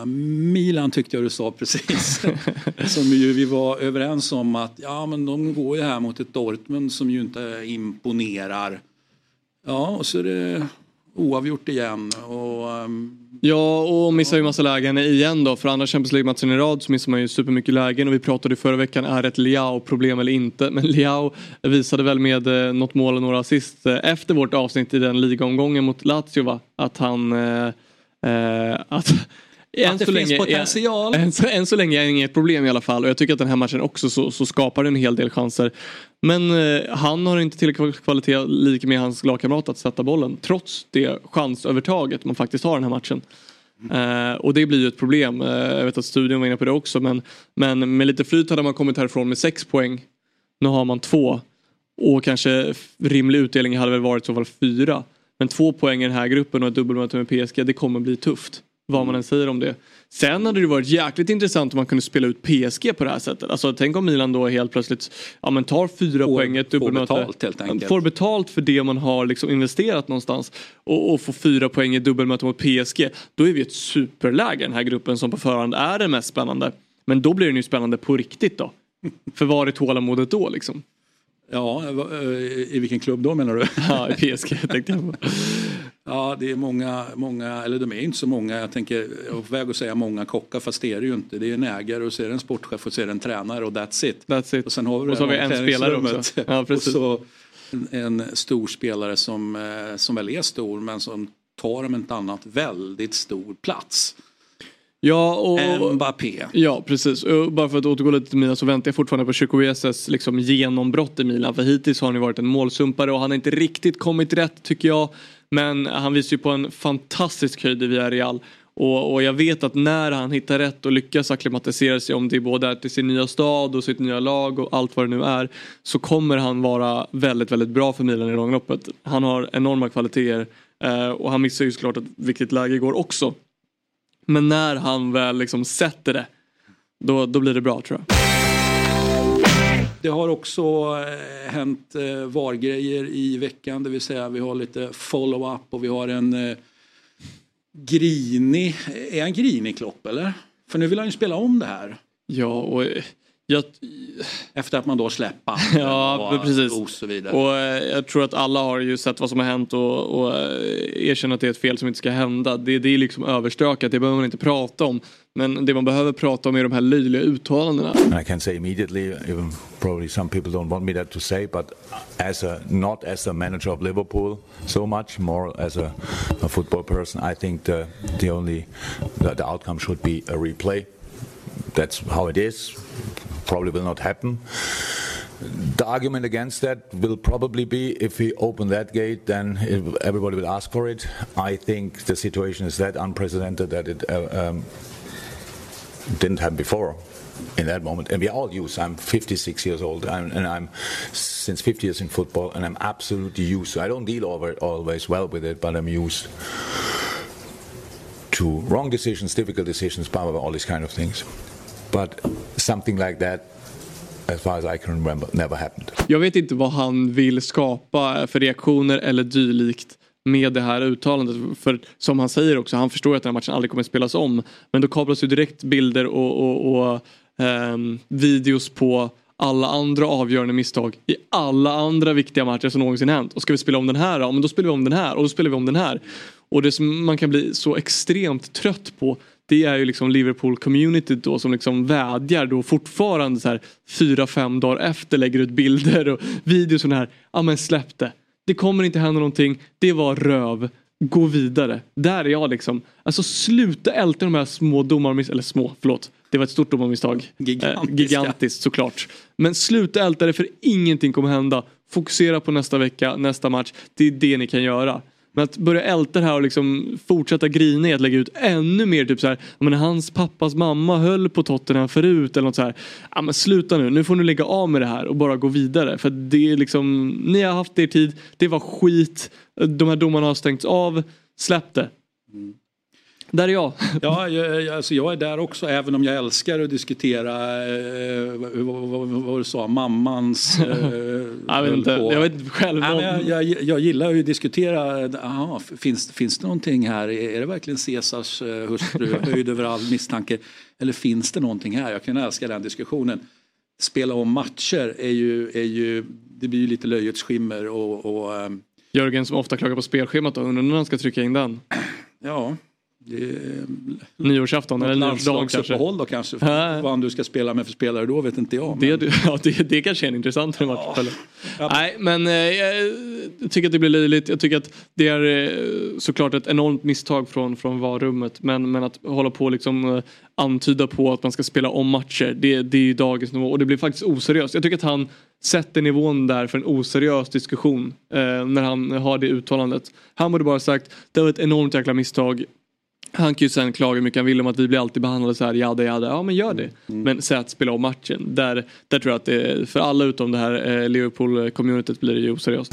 eh, Milan tyckte jag du sa precis. som ju vi var överens om att ja men de går ju här mot ett Dortmund som ju inte imponerar. Ja och så är det oavgjort igen. Och, ehm, Ja, och missar ju massa lägen igen då. För andra Champions League-matchen i rad så missar man ju supermycket lägen. Och vi pratade förra veckan, är det ett Liao-problem eller inte? Men Liao visade väl med eh, något mål och några assist eh, efter vårt avsnitt i den ligaomgången mot Lazio va? Att han... Eh, eh, att, än det så finns länge potential. Är, än, så, än så länge är det inget problem i alla fall. Och jag tycker att den här matchen också så, så skapar en hel del chanser. Men eh, han har inte tillräckligt kvalitet lika med hans lagkamrat att sätta bollen. Trots det chansövertaget man faktiskt har den här matchen. Eh, och det blir ju ett problem. Eh, jag vet att studion var inne på det också. Men, men med lite flyt hade man kommit härifrån med sex poäng. Nu har man två. Och kanske rimlig utdelning hade väl varit i så fall fyra. Men två poäng i den här gruppen och ett dubbelmöte med PSG, det kommer bli tufft. Vad man än säger om det. Sen hade det varit jäkligt intressant om man kunde spela ut PSG på det här sättet. Alltså tänk om Milan då helt plötsligt ja, men tar fyra poäng i ett dubbelmöte. betalt, helt enkelt. Får betalt för det man har liksom investerat någonstans. Och, och får fyra poäng i dubbelmöte mot PSG. Då är vi ett superläge i den här gruppen som på förhand är den mest spännande. Men då blir den ju spännande på riktigt då. För var är tålamodet då liksom? ja, eh, i vilken klubb då menar du? Ja, i PSG tänkte jag på. Ja, det är många, många, eller de är inte så många, jag tänker, jag är på väg att säga många kockar, fast det är det ju inte. Det är en ägare och så är det en sportchef och så är det en tränare och that's it. That's it. Och sen har vi, Och så har vi en spelare också. Ja, och så en, stor spelare som, eh, som väl är stor men som tar om inte annat väldigt stor plats. Ja, och... Mbappé. Ja, precis. Och bara för att återgå lite till Milan så väntar jag fortfarande på Chukwuezes liksom genombrott i Milan. För hittills har han ju varit en målsumpare och han har inte riktigt kommit rätt tycker jag. Men han visar ju på en fantastisk höjd i Villarreal. Och, och jag vet att när han hittar rätt och lyckas acklimatisera sig om det både är till sin nya stad och sitt nya lag och allt vad det nu är. Så kommer han vara väldigt, väldigt bra för Milan i långloppet. Han har enorma kvaliteter eh, och han missar ju såklart ett viktigt läge igår också. Men när han väl liksom sätter det, då, då blir det bra tror jag. Det har också eh, hänt eh, VAR-grejer i veckan, det vill säga vi har lite follow-up och vi har en eh, grinig, eh, är han grinig Klopp eller? För nu vill han ju spela om det här. Ja, och eh, jag... Efter att man då släpper Ja, och, precis. och så vidare. Och eh, jag tror att alla har ju sett vad som har hänt och, och eh, erkänner att det är ett fel som inte ska hända. Det, det är liksom överstökat, det behöver man inte prata om. Men det man behöver prata om är de här löjliga uttalandena. And I can say immediately, even probably some people don't want me that to say, but as a not as a manager of Liverpool so much, more as a, a football person, I think the the only the, the outcome should be a replay. That's how it is. Probably will not happen. The argument against that will probably be if we open that gate, then everybody will ask for it. I think the situation is that unprecedented that it uh, um, didn't happen before in that moment. And we all used. I'm 56 years old, I'm, and I'm since 50 years in football, and I'm absolutely used. I don't deal over always well with it, but I'm used to wrong decisions, difficult decisions, blah, blah, blah, all these kind of things. But something like that, as far as I can remember, never happened. Jag vet inte vad han vill skapa för reaktioner eller dylikt med det här uttalandet. För som han säger också, han förstår att den här matchen aldrig kommer att spelas om. Men då kablas ju direkt bilder och, och, och um, videos på alla andra avgörande misstag i alla andra viktiga matcher som någonsin hänt. Och ska vi spela om den här, ja men då spelar vi om den här och då spelar vi om den här. Och det som man kan bli så extremt trött på det är ju liksom Liverpool community då som liksom vädjar då fortfarande så här fyra, fem dagar efter lägger ut bilder och videos och här. Ja men släpp det. Det kommer inte hända någonting. Det var röv. Gå vidare. Där är jag liksom. Alltså sluta älta de här små domarmisstagen. Eller små, förlåt. Det var ett stort domarmisstag. Gigantiska. Eh, gigantiskt såklart. Men sluta älta det för ingenting kommer hända. Fokusera på nästa vecka, nästa match. Det är det ni kan göra. Men att börja älta det här och liksom fortsätta grina i att lägga ut ännu mer typ så här, men hans pappas mamma höll på Tottenham förut eller något så här. Ja men sluta nu, nu får ni lägga av med det här och bara gå vidare. För det är liksom, ni har haft er tid, det var skit, de här domarna har stängts av, släpp det. Mm. Där är jag. Ja, jag, alltså jag är där också, även om jag älskar att diskutera eh, vad, vad, vad du sa, mammans... Eh, Jag vet inte, höll på. jag vet inte själv. Nej, men jag, jag, jag gillar ju att diskutera, aha, finns, finns det någonting här, är det verkligen Caesars eh, hustru, höjd över all misstanke? Eller finns det någonting här? Jag kan älska den diskussionen. Spela om matcher är ju, är ju det blir ju lite löjets skimmer och, och ehm, Jörgen som ofta klagar på spelschemat då, undrar när han ska trycka in den. ja, Nyårsafton eller nyårsdagen kanske. då kanske. Vad du ska spela med för spelare då vet inte jag. Det, ja, det, det kanske är en intressantare match. eller? Nej, men eh, jag tycker att det blir löjligt. Jag tycker att det är eh, såklart ett enormt misstag från, från VAR-rummet. Men, men att hålla på och liksom eh, antyda på att man ska spela om matcher, det, det är ju dagens nivå. Och det blir faktiskt oseriöst. Jag tycker att han sätter nivån där för en oseriös diskussion eh, när han har det uttalandet. Han borde bara sagt, det var ett enormt jäkla misstag. Han kan ju sen klaga hur mycket han vill om att vi blir alltid behandlade så här, jada jada. Ja men gör det. Men säg att spela om matchen. Där, där tror jag att det, för alla utom det här eh, Liverpool-communityt blir det ju oseriöst.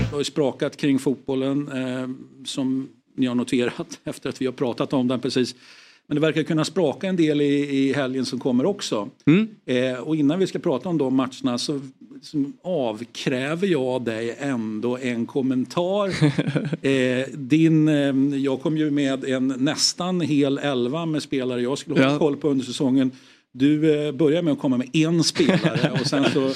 Det har ju sprakat kring fotbollen eh, som ni har noterat efter att vi har pratat om den precis. Men det verkar kunna spraka en del i, i helgen som kommer också. Eh, och innan vi ska prata om de matcherna så, så avkräver jag dig ändå en kommentar. eh, din, eh, jag kom ju med en nästan hel elva med spelare jag skulle hålla Ja. koll på under säsongen. Du eh, börjar med att komma med en spelare och sen så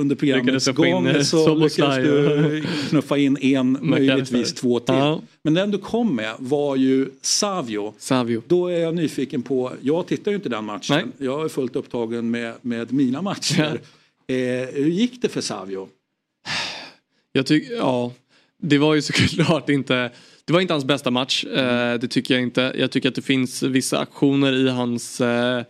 under programmets in, gång eh, så lyckades du knuffa in en, möjligtvis två till. Ja. Men den du kom med var ju Savio. Savio. Då är jag nyfiken på, jag tittar ju inte den matchen. Jag är fullt upptagen med, med mina matcher. Eh, hur gick det för Savio? Jag tycker, ja. Det var ju såklart inte, det var inte hans bästa match. Eh, det tycker jag inte. Jag tycker att det finns vissa aktioner i hans, eh,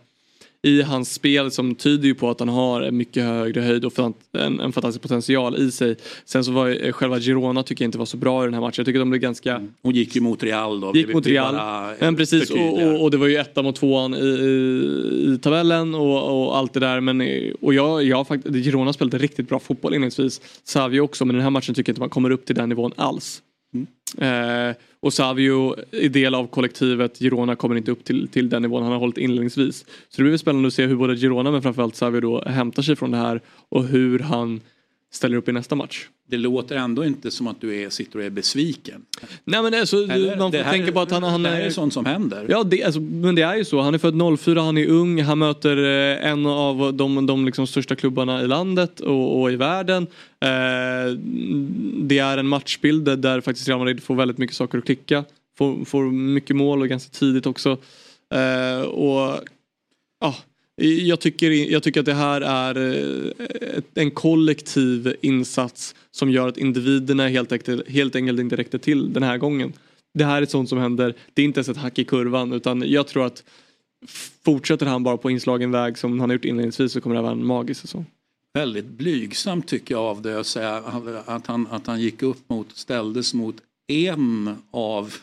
i hans spel som tyder ju på att han har en mycket högre höjd och en, en fantastisk potential i sig. Sen så var eh, själva Girona tycker jag inte var så bra i den här matchen. Jag tycker de blev ganska... Hon gick ju mot Real då. Gick mot Real. bara Men precis och, och, och det var ju etta mot tvåan i, i, i tabellen och, och allt det där. Men, och jag, jag faktiskt, Girona spelade riktigt bra fotboll inledningsvis. Savio också men den här matchen tycker jag inte man kommer upp till den nivån alls. Eh, och Savio är del av kollektivet. Girona kommer inte upp till, till den nivån han har hållit inledningsvis. Så det blir spännande att se hur både Girona men framförallt Savio då hämtar sig från det här och hur han ställer upp i nästa match. Det låter ändå inte som att du är, sitter och är besviken. Nej men det är så, Eller? man får här tänka är- på att han, han det här är sånt som händer. Ja det, alltså, men det är ju så. Han är född 04, han är ung, han möter eh, en av de, de liksom största klubbarna i landet och, och i världen. Eh, det är en matchbild där, där faktiskt Real Madrid får väldigt mycket saker att klicka. Får, får mycket mål och ganska tidigt också. Eh, och ja, jag tycker, jag tycker att det här är eh, en kollektiv insats som gör att individerna helt enkelt, helt enkelt inte räckte till den här gången. Det här är sånt som händer, det är inte ens ett hack i kurvan utan jag tror att fortsätter han bara på inslagen väg som han har gjort inledningsvis så kommer det här vara en magisk säsong. Väldigt blygsamt tycker jag av det att säga att han, att han gick upp mot, ställdes mot en av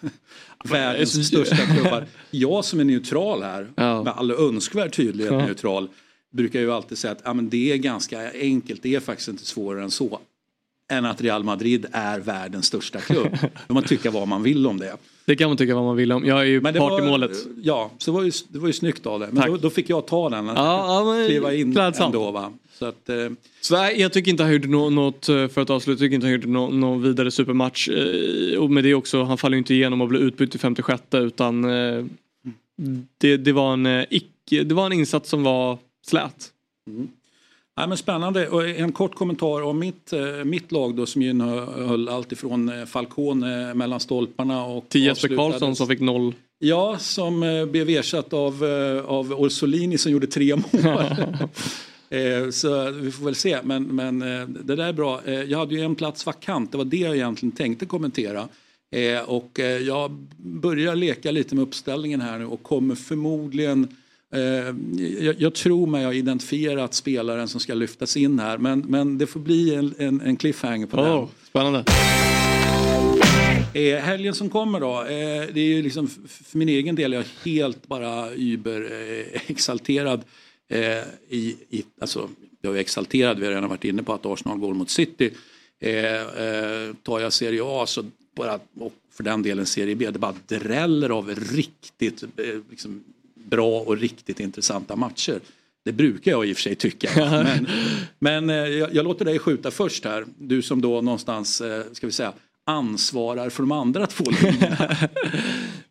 världens största klubbar. Jag som är neutral här, med all önskvärd tydlighet Ja. neutral, brukar ju alltid säga att ja, men det är ganska enkelt, det är faktiskt inte svårare än så. Än att Real Madrid är världens största klubb. Då man tycka vad man vill om det. Det kan man tycka vad man vill om. Jag är ju Men det part i var- målet. Ja, så det var ju, det var ju snyggt av det. Men då, då fick jag ta den. Ja, ja, men kliva in klädsamt. ändå va. Så att, eh, Så nej, jag tycker inte han gjorde nå- något, eh, för att avsluta, jag tycker inte han gjorde någon nå vidare supermatch. Eh, Och med det också, han faller ju inte igenom och blir utbytt i 56 utan eh, det, det, var en, eh, icke, det var en insats som var slät. Ja, men spännande. Och en kort kommentar om mitt, mitt lag då som innehöll allt ifrån Falcon eh, mellan stolparna och Till Jesper Karlsson som fick noll. Ja, som blev ersatt av, av Orsolini som gjorde tre mål. Eh, Så vi får väl se, men, men eh, det där är bra. Eh, Jag hade ju en plats vakant, det var det jag egentligen tänkte kommentera. Och jag börjar leka lite med uppställningen här nu och kommer förmodligen jag, jag tror mig ha identifierat spelaren som ska lyftas in här men, men det får bli en, en, en cliffhanger på den. Oh, spännande. Eh, helgen som kommer då, eh, det är ju liksom för min egen del är jag helt bara über eh, exalterad. Eh, i, i, alltså, jag är exalterad, vi har redan varit inne på att Arsenal går mot City. Eh, eh, tar jag Serie A så bara, och för den delen Serie B, det bara dräller av riktigt eh, liksom, bra och riktigt intressanta matcher. Det brukar jag i och för sig tycka. Men, men eh, jag, jag låter dig skjuta först här. Du som då någonstans, eh, ska vi säga, ansvarar för de andra två ligorna.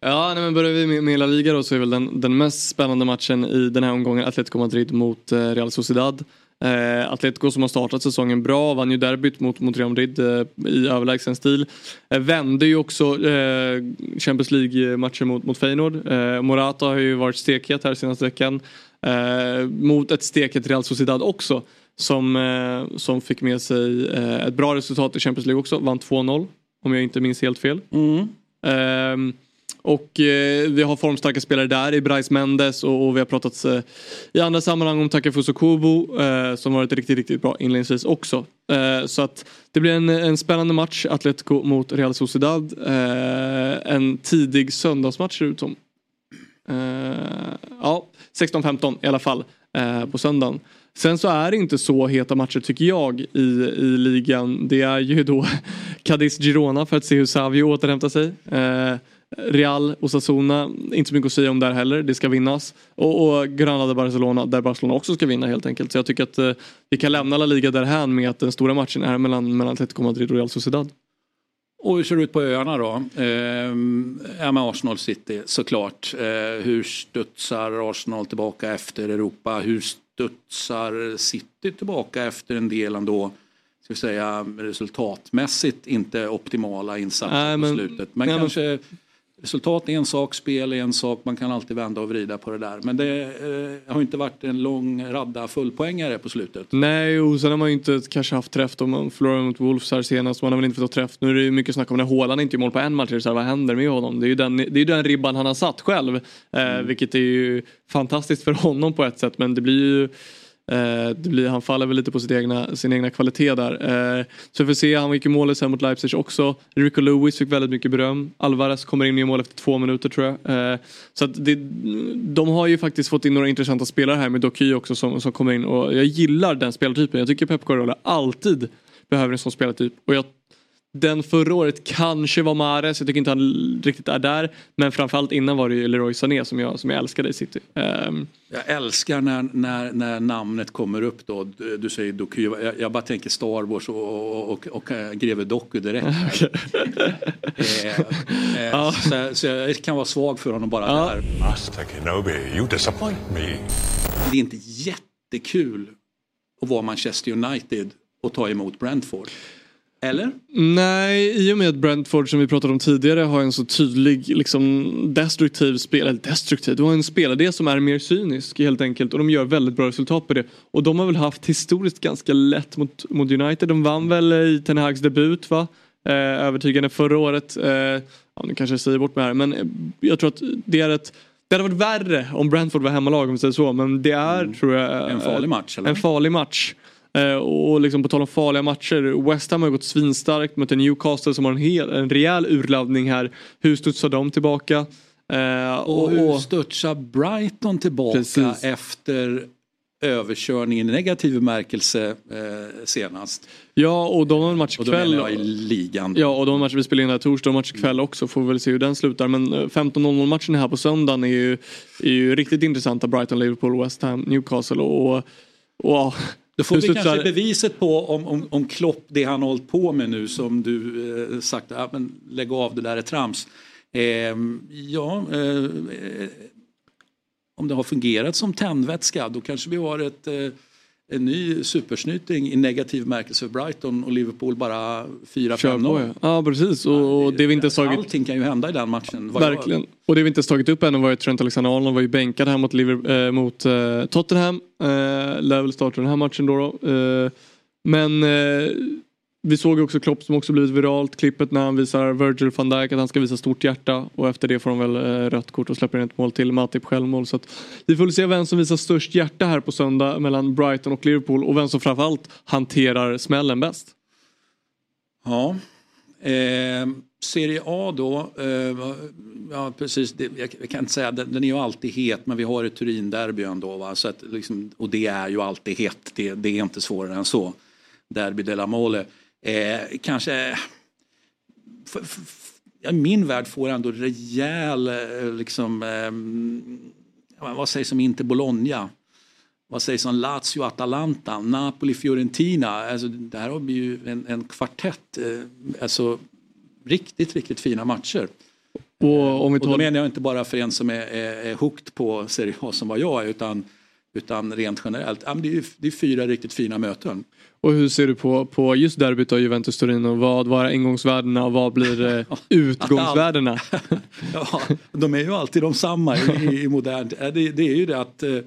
Ja, nej, men börjar vi med, med La Liga då så är väl den, den mest spännande matchen i den här omgången Atletico Madrid mot eh, Real Sociedad. Eh, Atletico som har startat säsongen bra, vann ju derbyt mot, mot Real Madrid eh, i överlägsen stil. Eh, vände ju också eh, Champions League-matchen mot, mot Feyenoord. Eh, Morata har ju varit stekhet här senaste veckan. Eh, mot ett steket Real Sociedad också. Som, som fick med sig ett bra resultat i Champions League också, vann 2-0. Om jag inte minns helt fel. Ehm, och eh, vi har formstarka spelare där i Bryce Mendes och, och vi har pratat eh, i andra sammanhang om Takafuso Kubo eh, som varit riktigt, riktigt bra inledningsvis också. Eh, så att det blir en, en spännande match, Atletico mot Real Sociedad. Eh, en tidig söndagsmatch ser det ut som. Eh, ja, 16-15 i alla fall eh, på söndagen. Sen så är det inte så heta matcher tycker jag i, i ligan. Det är ju då Cadiz Girona för att se hur Savio återhämtar sig. Eh, Eh, Real och Osasuna, inte så mycket att säga om där heller. Det ska vinnas. Och, och Granada Barcelona, där Barcelona också ska vinna helt enkelt. Så jag tycker att eh, vi kan lämna La Liga därhän med att den stora matchen är mellan, mellan Atletico Madrid och Real Sociedad. Och hur ser det ut på öarna då? Ehm, ja, med Arsenal City såklart. Eh, hur studsar Arsenal tillbaka efter Europa? Hur studsar City tillbaka efter en del ändå ska säga, resultatmässigt inte optimala insatser Nej, men- på slutet? Men nej, men- kanske Resultat är en sak, spel är en sak, man kan alltid vända och vrida på det där. Men det eh, har inte varit en lång radda fullpoängare på slutet. Nej, och sen har man ju inte kanske haft träff då man förlorade mot Wolves här senast. Man har väl inte fått träff. Nu är det ju mycket snack om när Haaland inte gör mål på en match. Så här, vad händer med honom? Det är ju den, det är den ribban han har satt själv. Eh, vilket är ju fantastiskt för honom på ett sätt. Men det blir ju Eh, det blir, han faller väl lite på sitt egna, sin egna kvalitet där. Eh, så vi får se, han gick ju mål sen mot Leipzig också. Rico Lewis fick väldigt mycket beröm. Alvarez kommer in i mål efter två minuter tror jag. Eh, så att det, de har ju faktiskt fått in några intressanta spelare här med Doky också som, som kommer in och jag gillar den spelartypen. Jag tycker Pep Guardiola alltid behöver en sån spelartyp. Och jag den förra året kanske var Mares, jag tycker inte han riktigt är där. Men framförallt innan var det ju Leroy Sané som jag, som jag älskade i City. Um, jag älskar när, när, när namnet kommer upp då. Du, du säger Doku, jag, jag, bara tänker Star Wars och, och, och, och äh, greve Doku direkt. eh, eh, ja. så, så, jag kan vara svag för honom bara ja. där. Master Kenobi, you disappoint me. Det är inte jättekul att vara Manchester United och ta emot Brentford. Eller? Nej, i och med att Brentford som vi pratade om tidigare har en så tydlig liksom, destruktiv spel, eller destruktiv, du har en spelare som är mer cynisk helt enkelt och de gör väldigt bra resultat på det. Och de har väl haft historiskt ganska lätt mot, mot United. De vann väl i Ten Hags debut va? Eh, övertygande förra året. Eh, ja, nu kanske jag säger bort mig här men eh, jag tror att det är ett det hade varit värre om Brentford var hemmalag om vi säger så men det är mm. tror jag en farlig match. Eller? En farlig match. Eh, och liksom på tal om farliga matcher, West Ham har gått svinstarkt mot Newcastle som har en, hel, en rejäl urladdning här. Hur studsar de tillbaka? Eh, och, och hur studsar Brighton tillbaka precis. efter överkörningen i negativ bemärkelse eh, senast. Ja och de har en match ikväll. Och då i ligan. Ja och de matcher vi spelar in här torsdag och match ikväll också. Får vi väl se hur den slutar. Men 15.00 matchen här på söndagen är ju, är ju riktigt intressanta. Brighton, Liverpool, West Ham, Newcastle och, och, och då får vi kanske beviset på om, om, om Klopp, det han har hållit på med nu som du eh, sagt, ja, men lägg av det där är trams. Eh, ja, eh, om det har fungerat som tändvätska då kanske vi har ett eh, en ny supersnyting i negativ märkelse för Brighton och Liverpool bara 4-5-0. Ja. ja precis och, och det vi inte tagit... Allting kan ju hända i den matchen. Verkligen. Och det vi inte tagit upp ännu var ju Trent Alexander-Arnold var ju bänkad här mot, Liverpool, äh, mot äh, Tottenham. Äh, lär väl starta den här matchen då. då. Men vi såg också Klopp som också blivit viralt, klippet när han visar Virgil van Dijk att han ska visa stort hjärta och efter det får de väl eh, rött kort och släpper in ett mål till, Matip självmål. Så att vi får väl se vem som visar störst hjärta här på söndag mellan Brighton och Liverpool och vem som framförallt hanterar smällen bäst. Ja, eh, Serie A då, eh, ja precis, det, jag, jag, kan inte säga, den, den, är ju alltid het men vi har ett Turin-derby ändå va? Så att, liksom, och det är ju alltid hett, det, det är inte svårare än så. Derby de la Mole. Eh, kanske... För, för, I min värld får ändå rejäl, eh, liksom, eh, vad sägs om inte Bologna? Vad sägs om Lazio, Atalanta, Napoli, Fiorentina? Alltså, det här har ju en, en kvartett, eh, alltså riktigt, riktigt fina matcher. Och, om vi tar... och då menar jag inte bara för en som är, är, är hooked på Serie A som var jag utan, utan rent generellt. Det, är, det är fyra riktigt fina möten. Och hur ser du på, på just derbyt av Juventus Torino? Vad var ingångsvärdena och vad blir eh, utgångsvärdena? ja, de är ju alltid de samma i, i modernt. Det, det är ju det att eh,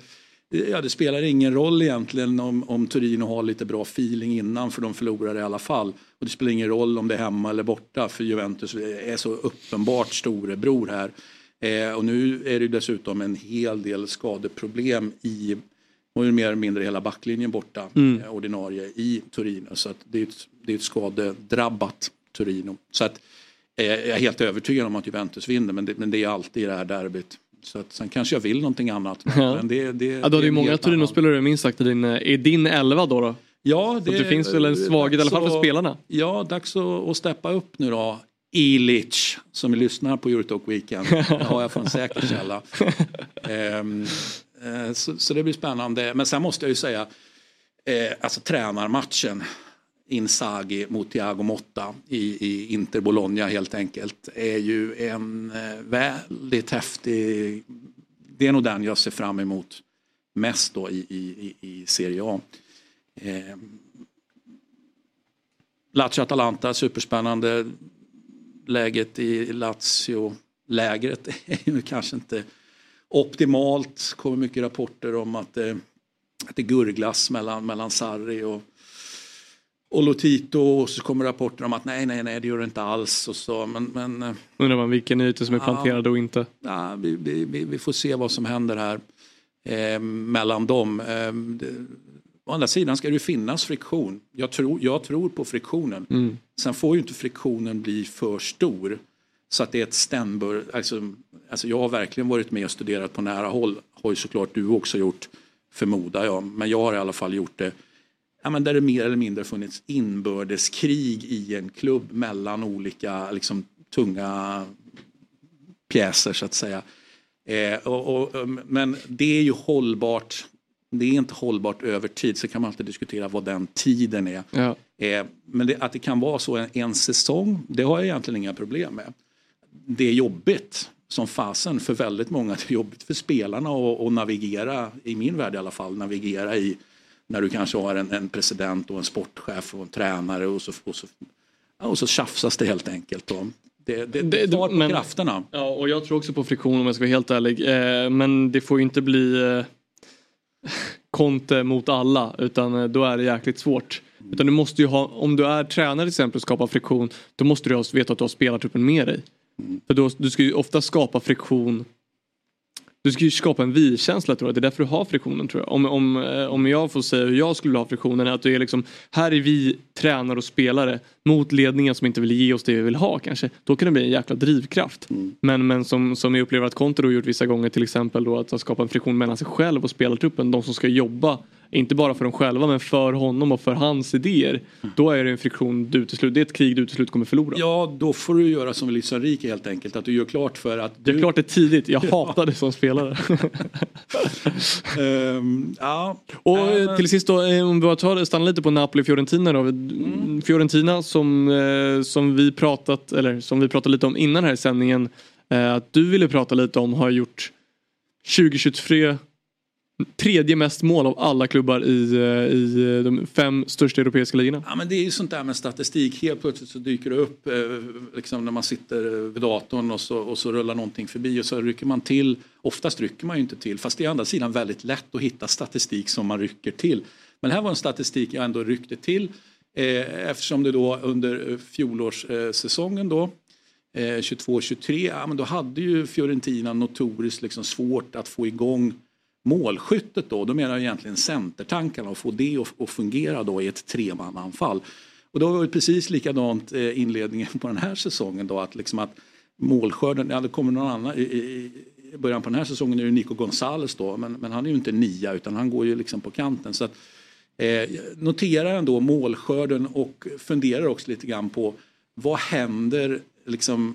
ja, det spelar ingen roll egentligen om, om Torino har lite bra feeling innan för de förlorar i alla fall. Och det spelar ingen roll om det är hemma eller borta för Juventus är så uppenbart storebror här. Eh, och nu är det dessutom en hel del skadeproblem i och mer eller mindre hela backlinjen borta, mm. Eh, ordinarie, i Torino. Så att det, är ett, det är ett skadedrabbat Torino. Så att, eh, jag är helt övertygad om att Juventus vinner men det, men det är alltid i det här derbyt. Så att, sen kanske jag vill någonting annat. Ja. Men det, det, ja, då är det ju många Torino-spelare minst sagt i din, i din elva då. då. Ja, det, det finns väl en svaghet i alla fall för spelarna. Ja, dags att, att steppa upp nu då. Ilic som lyssnar på Eurotalk Weekend. Det har jag från säker källa. um, så, så, det blir spännande. Men sen måste jag ju säga, eh, alltså tränarmatchen Inzaghi mot Thiago Motta i, i Inter Bologna helt enkelt är ju en eh, väldigt häftig, det är nog den jag ser fram emot mest då i, i, i Serie A. Eh, Lazio-Atalanta, superspännande. Läget i Lazio lägret är ju kanske inte optimalt. Det kommer mycket rapporter om att det, att det gurglas mellan, mellan Sarri och, och Lotito och så kommer rapporter om att nej, nej, nej, det gör det inte alls. Och så, men, men, eh, Undrar man vilken ytor som är Ja. planterade och inte. ja, vi, vi, vi, vi får se vad som händer här eh, mellan dem. Eh, det, å andra sidan ska det finnas friktion. Jag tror, jag tror på friktionen. Mm. Sen får ju inte friktionen bli för stor. Så att det är ett stämbör. Alltså, alltså jag har verkligen varit med och studerat på nära håll. Har ju såklart du också gjort, förmodar jag. Men jag har i alla fall gjort det. Ja, men där det mer eller mindre funnits inbördeskrig i en klubb mellan olika liksom, tunga pjäser så att säga. Eh, och, och, men det är ju hållbart. Det är inte hållbart över tid. Så kan man alltid diskutera vad den tiden är. Ja. Eh, men det, att det kan vara så en, en säsong, det har jag egentligen inga problem med. Det är jobbigt som fasen för väldigt många. Det är jobbigt för spelarna att navigera, i min värld i alla fall, navigera i när du kanske har en, en president och en sportchef och en tränare och så, och så, och så tjafsas det helt enkelt. Och det, det, det tar på men- krafterna. Ja, och jag tror också på friktion om jag ska vara helt ärlig. Eh, men det får ju inte bli eh, Conte mot alla utan eh, då är det jäkligt svårt. Utan du måste ju ha, om du är tränare till exempel och skapar friktion då måste du ha- veta att du har spelartruppen med dig. För då, du ska ju ofta skapa friktion du ska ju skapa en vi-känsla tror jag. Det är därför du har friktionen tror jag. Om, om, eh, om jag får säga hur jag skulle ha friktionen är att det är liksom här är vi tränare och spelare mot ledningen som inte vill ge oss det vi vill ha kanske. Då kan det bli en jäkla drivkraft. Men, men som, som jag upplever att Conte då gjort vissa gånger till exempel då att skapa en friktion mellan sig själv och spelartruppen. De som ska jobba inte bara för dem själva men för honom och för hans idéer. Då är det en friktion du till slut, det är ett krig du till slut kommer förlora. Ja, då får du göra som Luis Enrique helt enkelt. Att du gör klart för att... Jag är klart det tidigt, jag hatar det som spelare. Ehm, ja. Och men- till sist då, eh, om vi tar, stannar lite på Napoli-Fiorentina då. Mm. Fiorentina som, eh, som, vi pratat, eller, som vi pratade lite om innan här i sändningen. Att du ville prata lite om har gjort 2023 tredje mest mål av alla klubbar i, eh, i eh, de fem största europeiska ligorna. Ja, men det är ju sånt där med statistik. Helt plötsligt så dyker det upp eh, liksom när man sitter vid datorn och så, och så rullar någonting förbi och så rycker man till. Oftast rycker man ju inte till fast det är å andra sidan väldigt lätt att hitta statistik som man rycker till. Men här var en statistik jag ändå ryckte till eh, eftersom det då under fjolårssäsongen då 22-23, ja, men då hade ju Fiorentina notoriskt liksom svårt att få igång målskyttet då. Då menar jag egentligen centertankarna och få det att, fungera då i ett tremananfall. Och då var det precis likadant eh, inledningen på den här säsongen då att liksom att målskörden, ja det kommer någon annan i, i, i början på den här säsongen är det Nico Gonzales då men, men han är ju inte nia utan han går ju liksom på kanten. Så att, eh, notera ändå målskörden och funderar också lite grann på vad händer liksom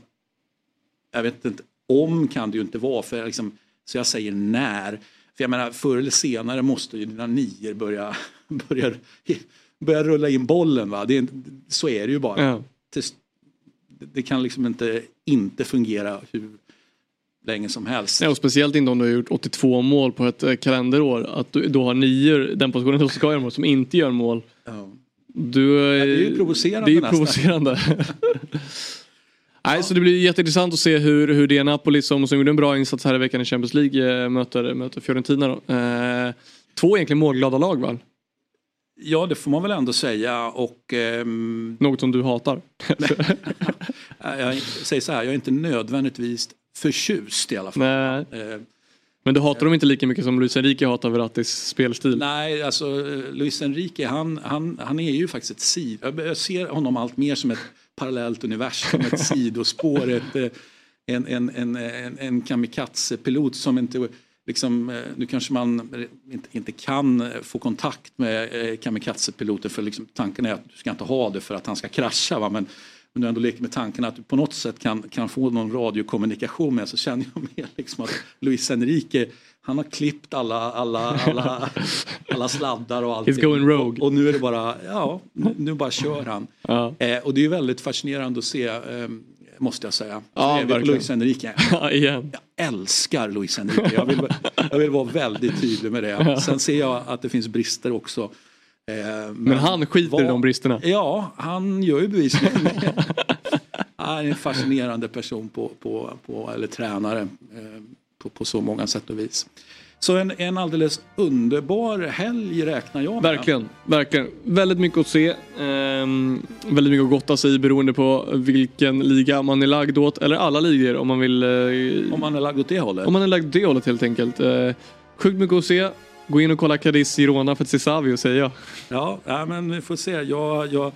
jag vet inte, om kan det ju inte vara, för liksom, så jag säger när. För jag menar, förr eller senare måste ju dina nior börja, börja, börja rulla in bollen. Va? Det är, så är det ju bara. Ja. Det, kan liksom inte inte fungera hur länge som helst. Ja, och speciellt inte om du har gjort 82 mål på ett eh, kalenderår. Att du då har nior, den positionen som ska göra mål, som inte gör mål. Ja. Du, eh, Ja, det är ju provocerande Det är provocerande. Nej, så det blir jätteintressant att se hur, hur det är Napoli som, som gjorde en bra insats här i veckan i Champions League eh, möter, möter Fiorentina. Då. Eh, två egentligen målglada lag va? Ja, det får man väl ändå säga. Och, ehm, Något som du hatar. jag säger så här, jag är inte nödvändigtvis förtjust i alla fall. Nej. Eh, Men du hatar dem inte lika mycket som Luis Enrique hatar Verrattis spelstil? Nej, alltså eh, Luis Enrique han, han, han är ju faktiskt ett. Jag jag ser honom allt mer som ett parallellt universum, ett sidospår, ett, eh, en, en, en, en, en kamikaze-pilot som inte Liksom, eh, nu kanske man inte, inte kan eh, få kontakt med kamikazepiloten kamikaze-piloter för liksom, tanken är att du ska inte ha det för att han ska krascha. Va? Men om du ändå leker med tanken att du på något sätt kan, kan få någon radiokommunikation med så känner jag mer liksom att Luis Enrique han har klippt alla, alla, alla, alla sladdar och allting. He's going rogue. Och, och nu är det bara, ja, nu, nu bara kör han. Ja. Eh, och det är väldigt fascinerande att se, eh, måste jag säga. Ja, Så är vi på verkligen. Luis Enrique. Ja, igen. Jag älskar Luis Enrique. Jag vill, jag vill vara väldigt tydlig med det. Sen ser jag att det finns brister också. Eh, Men han skiter i de bristerna. Ja, han gör ju bevisligen det. Han är en fascinerande person på, på, på, eller tränare eh, på, på så många sätt och vis. Så en, en alldeles underbar helg räknar jag med. Verkligen, verkligen. Väldigt mycket att se. Ehm, väldigt mycket att gotta sig i beroende på vilken liga man är lagd åt. Eller alla ligor om man vill. eh, Om man är lagd åt det hållet. Om man är lagd åt det hållet helt enkelt. Eh, sjukt mycket att se. Gå in och kolla Cadiz Girona för att se Savio säger jag. Ja, ja, men vi får se. Jag, jag,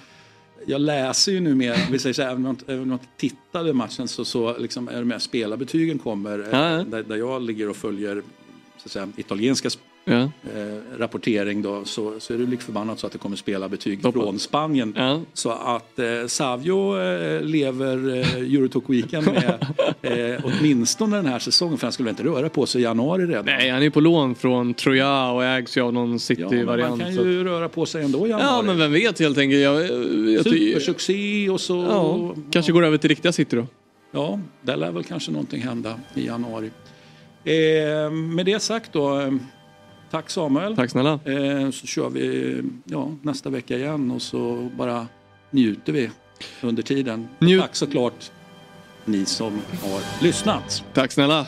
jag läser ju numera, vi säger så här, även om jag- inte tittade matchen så, så liksom är det med spelarbetygen kommer. eh, Ja, ja. Där, där jag ligger och följer så att säga, italienska Ja. eh, rapportering då, så, så är det lik förbannat så att det kommer spelarbetyg från Spanien. Så att eh, Savio eh, lever eh, Eurotalk Weekend med eh, åtminstone den här säsongen, för han skulle väl inte röra på sig i januari redan? Nej, han är på lån från Troja och ägs ju av någon Ja, City-variant. man kan så- ju röra på sig ändå i januari. Ja, men vem vet helt enkelt. Jag, jag, Supersuccé och så... Ja, kanske går över till riktiga City då. Ja, där lär väl kanske någonting hända i januari. Eh, med det sagt då, eh, tack Samuel. Tack snälla. Eh, så kör vi ja, nästa vecka igen och så bara njuter vi under tiden. Njut. Tack såklart ni som har lyssnat. Tack snälla.